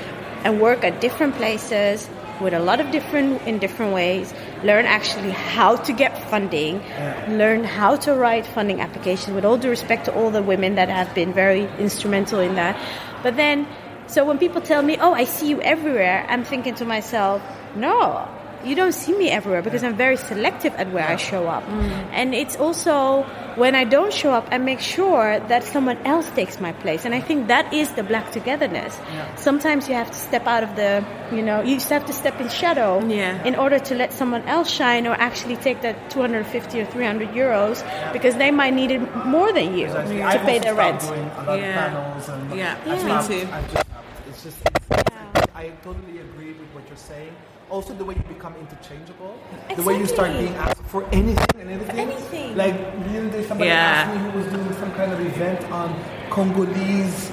and work at different places with a lot of different in different ways. Learn actually how to get funding. Learn how to write funding applications. With all due respect to all the women that have been very instrumental in that, but then. So when people tell me, "Oh, I see you everywhere," I'm thinking to myself, "No, you don't see me everywhere because I'm very selective at where I show up. Mm. And it's also when I don't show up, I make sure that someone else takes my place. And I think that is the black togetherness. Sometimes you have to step out of the, you know, you just have to step in shadow Yeah. in order to let someone else shine or actually take that 250 or 300 euros because they might need it more than you Exactly. to I've pay their rent. doing a lot Yeah. of panels and Yeah, I me too. I've just. It's just it's, I totally agree with what you're saying. Also, the way you become interchangeable, the way you start being asked for anything and everything. anything. Like the other day, somebody Yeah. asked me who was doing some kind of event on Congolese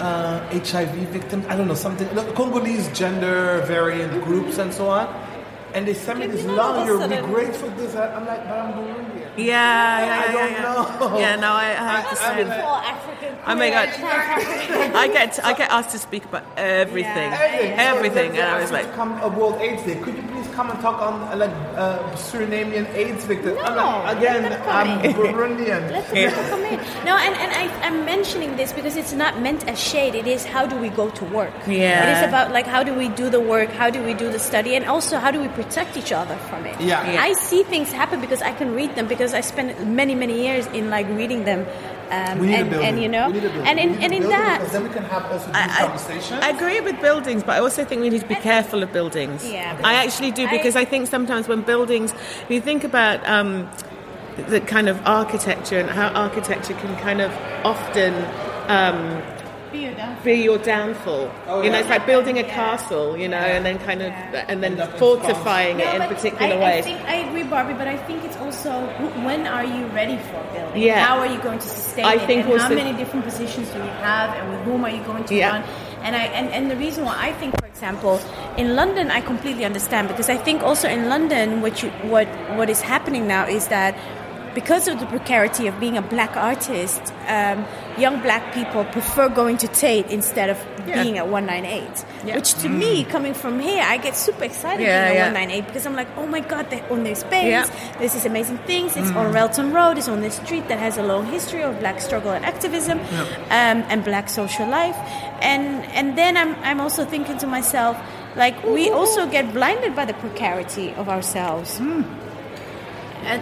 uh, HIV victims. I don't know something. Congolese gender variant groups and so on. And they sent me this you long. not You're also be then- great for this. I- I'm like, but I'm Burundian. Yeah, yeah, yeah, I don't yeah. know. Yeah, no, I, I I- understand. I- For African Oh my God. I get I get asked to speak about everything, everything, and I was like, come a World AIDS Day. Could you please come and talk on like uh, Surinamian AIDS victims? No, like, again, I'm. Burundian. Let the people come in. No, and, and I, I'm mentioning this because it's not meant as shade. It is how do we go to work? Yeah. It is about like how do we do the work? How do we do the study? And also how do we protect each other from it? Yeah. Yeah. I see things happen because I can read them because I spent many many years in like reading them. Um, We need and, a building. and you know, we need a building. and in We need and a in that, then we can have also I, conversations. I, I agree with buildings, but I also think we need to be careful of buildings. Yeah. I actually do I- because I think sometimes when buildings, if you think about um, the kind of architecture and how architecture can kind of often um, be your downfall. Oh, you know, it's like building a castle, you know, and then kind of and then End fortifying it No, in particular I, ways. I think I agree, Barby, but I think it's also when are you ready for building? Yeah. How are you going to sustain I it? think and how many different positions do you have, and with whom are you going to Yeah. run? And I and, and the reason why I think, for example, in London, I completely understand because I think also in London, what you what what is happening now is that because of the precarity of being a black artist, um, young black people prefer going to Tate instead of Yeah. being at 198. Yeah. Which to me, coming from here, I get super excited Yeah, being at 198 because I'm like, oh my god, they own their space. There's these amazing things. It's on Railton Road. It's on this street that has a long history of black struggle and activism um, and black social life. And and then I'm I'm also thinking to myself, like we also get blinded by the precarity of ourselves and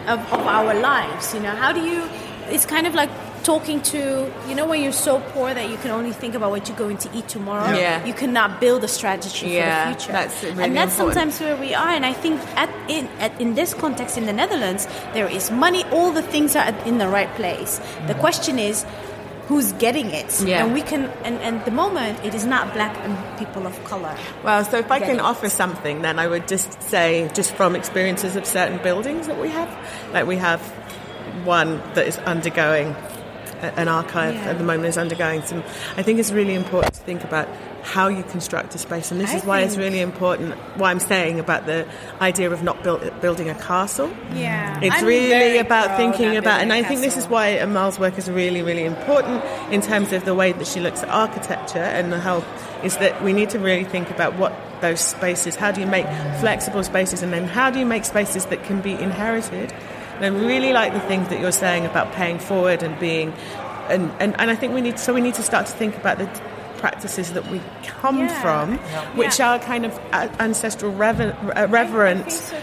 of, of our lives. You know, how do you? It's kind of like talking to you know when you're so poor that you can only think about what you're going to eat tomorrow. Yeah. You cannot build a strategy Yeah, for the future. that's really and that's important. sometimes where we are. And I think at in at, in this context in the Netherlands, there is money. All the things are in the right place. The mm. question is. Who's getting it? Yeah. And we can, and, and at the moment, it is not black and people of color. Well, so if I can it. offer something, then I would just say, just from experiences of certain buildings that we have, like we have one that is undergoing an archive Yeah. at the moment is undergoing some. I think it's really important to think about how you construct a space, and this I is why it's really important. Why I'm saying about the idea of not build, building a castle. Yeah. It's I'm really about thinking about, and I think this is why Amal's work is really, really important in terms of the way that she looks at architecture and the whole. Is that we need to really think about what those spaces, how do you make flexible spaces, and then how do you make spaces that can be inherited. And I really like the things that you're saying about paying forward and being, and, and, and I think we need, so we need to start to think about the practices that we come Yeah. from, which Yeah. are kind of uh, ancestral rever- uh, reverent so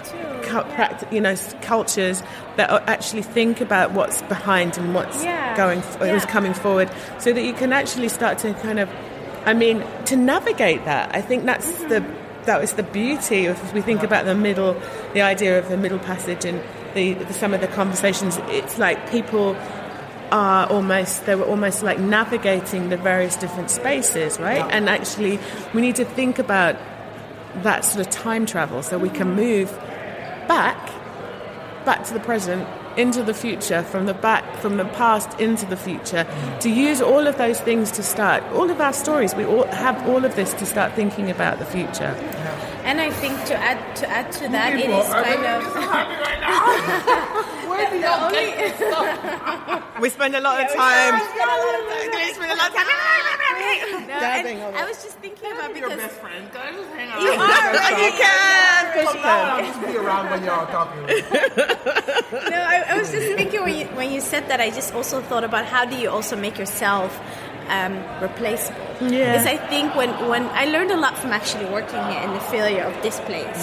yeah. you know cultures that actually think about what's behind and what's Yeah. going Yeah. who's coming forward so that you can actually start to kind of I mean to navigate that I think that's Mm-hmm. the that was the beauty of if we think about the middle the idea of the middle passage and the, the some of the conversations it's like people are almost they were almost like navigating the various different spaces right? And actually we need to think about that sort of time travel so we can move back back to the present into the future from the back from the past into the future to use all of those things to start all of our stories we all have all of this to start thinking about the future. And I think to add to add to that, it is kind of [LAUGHS] [LAUGHS] Where do y'all get this [LAUGHS] we spend a lot of time. we spend a lot of time. No, Dabbing and on I was just thinking about Your because best friend. Can I just hang out? you [LAUGHS] are. you can. Of course you can. I'll just be around when y'all talking. [LAUGHS] No, I, I was just thinking when you when you said that, I just also thought about how do you also make yourself um, replaceable? Yeah. Because I think when when I learned a lot from actually working here in the failure of this place,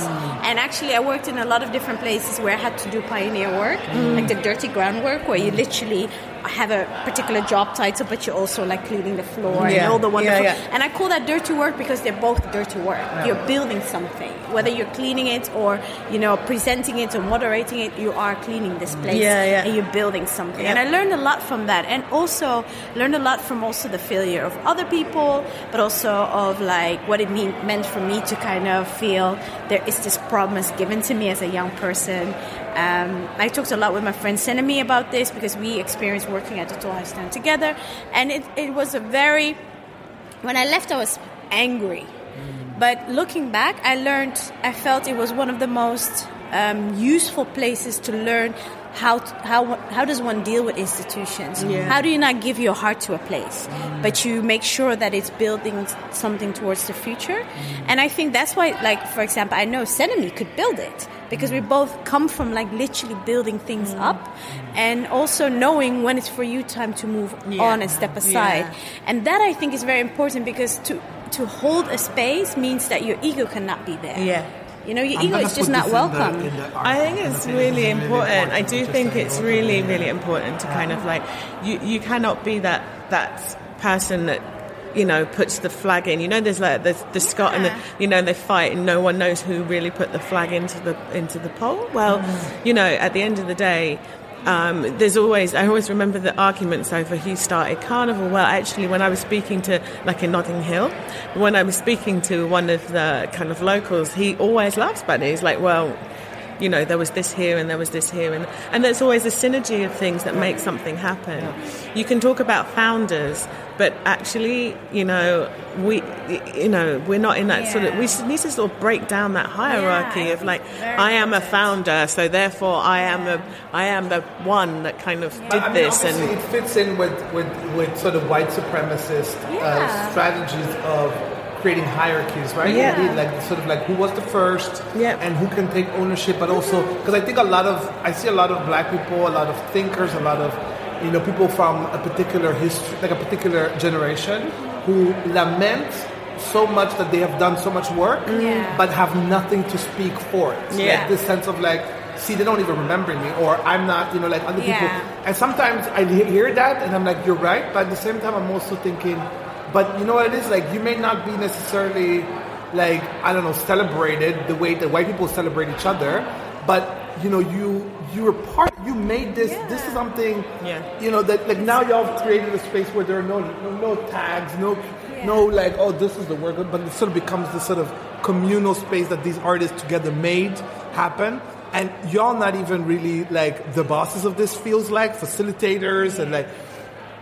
and actually I worked in a lot of different places where I had to do pioneer work, like the dirty groundwork, where you literally have a particular job title, but you're also like cleaning the floor and all the wonderful. Yeah, yeah. And I call that dirty work because they're both dirty work. You're building something, whether you're cleaning it or you know presenting it or moderating it. You are cleaning this place, Yeah, yeah. and you're building something. Yeah. And I learned a lot from that, and also learned a lot from also the failure of other people, but also of like what it mean, meant for me to kind of feel there is this promise given to me as a young person. Um, I talked a lot with my friend Senemi about this because we experienced working at the Tolhuistuin together, and it, it was a very when I left, I was angry. But looking back, I learned, I felt it was one of the most um, useful places to learn how, how, how does one deal with institutions? Yeah. How do you not give your heart to a place, but you make sure that it's building something towards the future? Mm. And I think that's why, like, for example, I know Senemi could build it because we mm. both come from like literally building things mm. up and also knowing when it's for you time to move Yeah. on and step aside. Yeah. And that I think is very important because to to hold a space means that your ego cannot be there. Yeah. You know, your ego gonna is just not this in the- welcome. in the I think article. it's think really this important. I do think it's really, of really important to kind of like you. You cannot be that that person that you know puts the flag in. You know, there's like there's the Scott and the, you know they fight and no one knows who really put the flag into the into the pole. Well, Mm. you know, at the end of the day. Um, there's always, I always remember the arguments over who started Carnival. Well, actually, when I was speaking to, like in Notting Hill, when I was speaking to one of the kind of locals, he always it. He's like, well, you know, there was this here and there was this here, and and there's always a synergy of things that make something happen. You can talk about founders, but actually, you know, we, you know, we're not in that sort of. We need to sort of break down that hierarchy Yeah, of like, I am a founder, so therefore I am the, I am the one that kind of did I mean, this, and it fits in with, with, with sort of white supremacist uh, strategies of creating hierarchies, right? Yeah. Indeed, Like sort of like who was the first, Yeah. and who can take ownership, but also because I think a lot of I see a lot of black people, a lot of thinkers, a lot of you know people from a particular history, like a particular generation, who lament so much that they have done so much work, Yeah. but have nothing to speak for it. Yeah. Like this sense of like. See, they don't even remember me, or I'm not, you know, like other people. Yeah. And sometimes I hear that and I'm like, you're right. But at the same time, I'm also thinking, but you know what it is? Like, you may not be necessarily, like, I don't know, celebrated the way that white people celebrate each other. But, you know, you you were part, you made this, this is something, Yeah. you know, that like now y'all have created a space where there are no, no, no tags, no, no like, oh, this is the work, but it sort of becomes this sort of communal space that these artists together made happen. And y'all not even really like the bosses of this feels like facilitators and like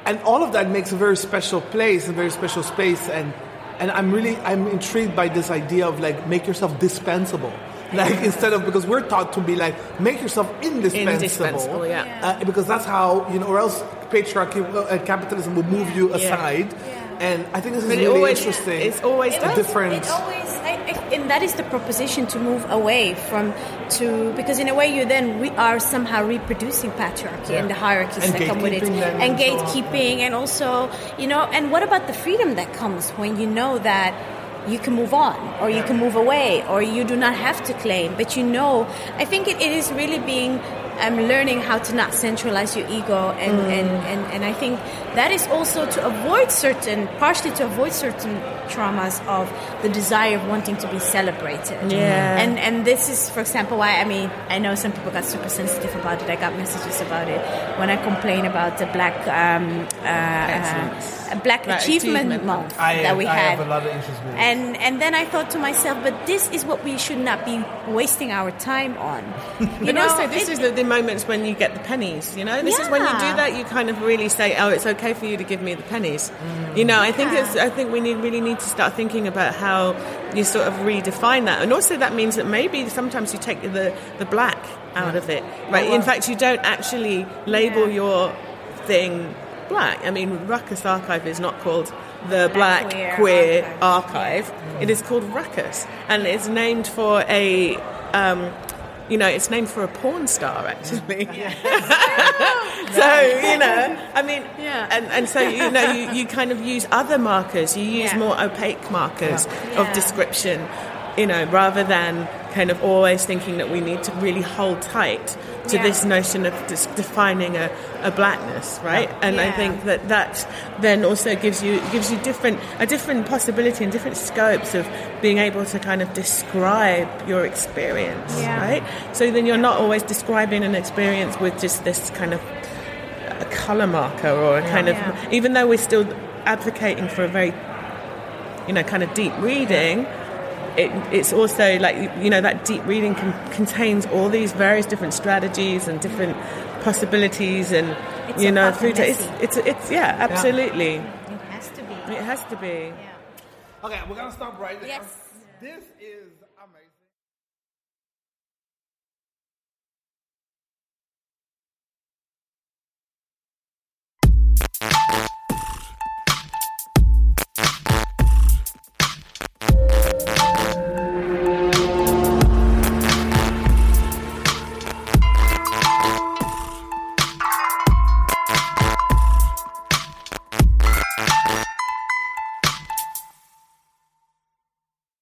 and all of that makes a very special place, a very special space, and and I'm really I'm intrigued by this idea of like make yourself dispensable, [LAUGHS] like instead of because we're taught to be like make yourself indispensable, Indispensable, yeah. uh, because that's how you know, or else patriarchy uh, and capitalism will move you aside, and I think this is But it really always- interesting. it's always does. different. It always, I, I, and that is the proposition to move away from to because in a way you then we are somehow reproducing patriarchy and the hierarchies And that come with it, and gatekeeping, and also you know, and what about the freedom that comes when you know that you can move on or you can move away or you do not have to claim but you know i think it, it is really being um, learning how to not centralize your ego and, and, and, and i think that is also to avoid certain partially to avoid certain traumas of the desire of wanting to be celebrated. Yeah. and and this is for example why i mean i know some people got super sensitive about it. I got messages about it. When i complain about the black um, uh, uh, black Black achievement, Achievement month I, that we I had have a lot of interest with and and then I thought to myself, but this is what we should not be wasting our time on. [LAUGHS] You But know, also, this it- is the, the moments when you get the pennies. You know, this is when you do that. You kind of really say, "Oh, it's okay for you to give me the pennies." You know, I think Yeah. it's. I think we need really need to start thinking about how you sort of redefine that, and also that means that maybe sometimes you take the the black out of it, right? In fact, you don't actually label Yeah. your thing black. I mean, Rukus Archive is not called the Black, Queer Queer, Archive. Archive. It is called Rukus, and it's named for a. Um, you know, it's named for a porn star, actually. [LAUGHS] [LAUGHS] so you know, I mean, Yeah. and and so you know, you, you kind of use other markers. You use Yeah. more opaque markers Yeah. of description, you know, rather than kind of always thinking that we need to really hold tight to Yeah. this notion of defining a, a blackness, right? And I think that that then also gives you gives you different a different possibility and different scopes of being able to kind of describe your experience, Yeah. right? So then you're not always describing an experience with just this kind of a color marker or a kind Yeah. of even though we're still advocating for a very you know kind of deep reading it, it's also like you know that deep reading contains all these various different strategies and different possibilities and it's you know food it's, it's it's yeah absolutely. Yeah. it has to be. It has to be. Yeah. okay we're gonna stop right there. Yes. This is amazing.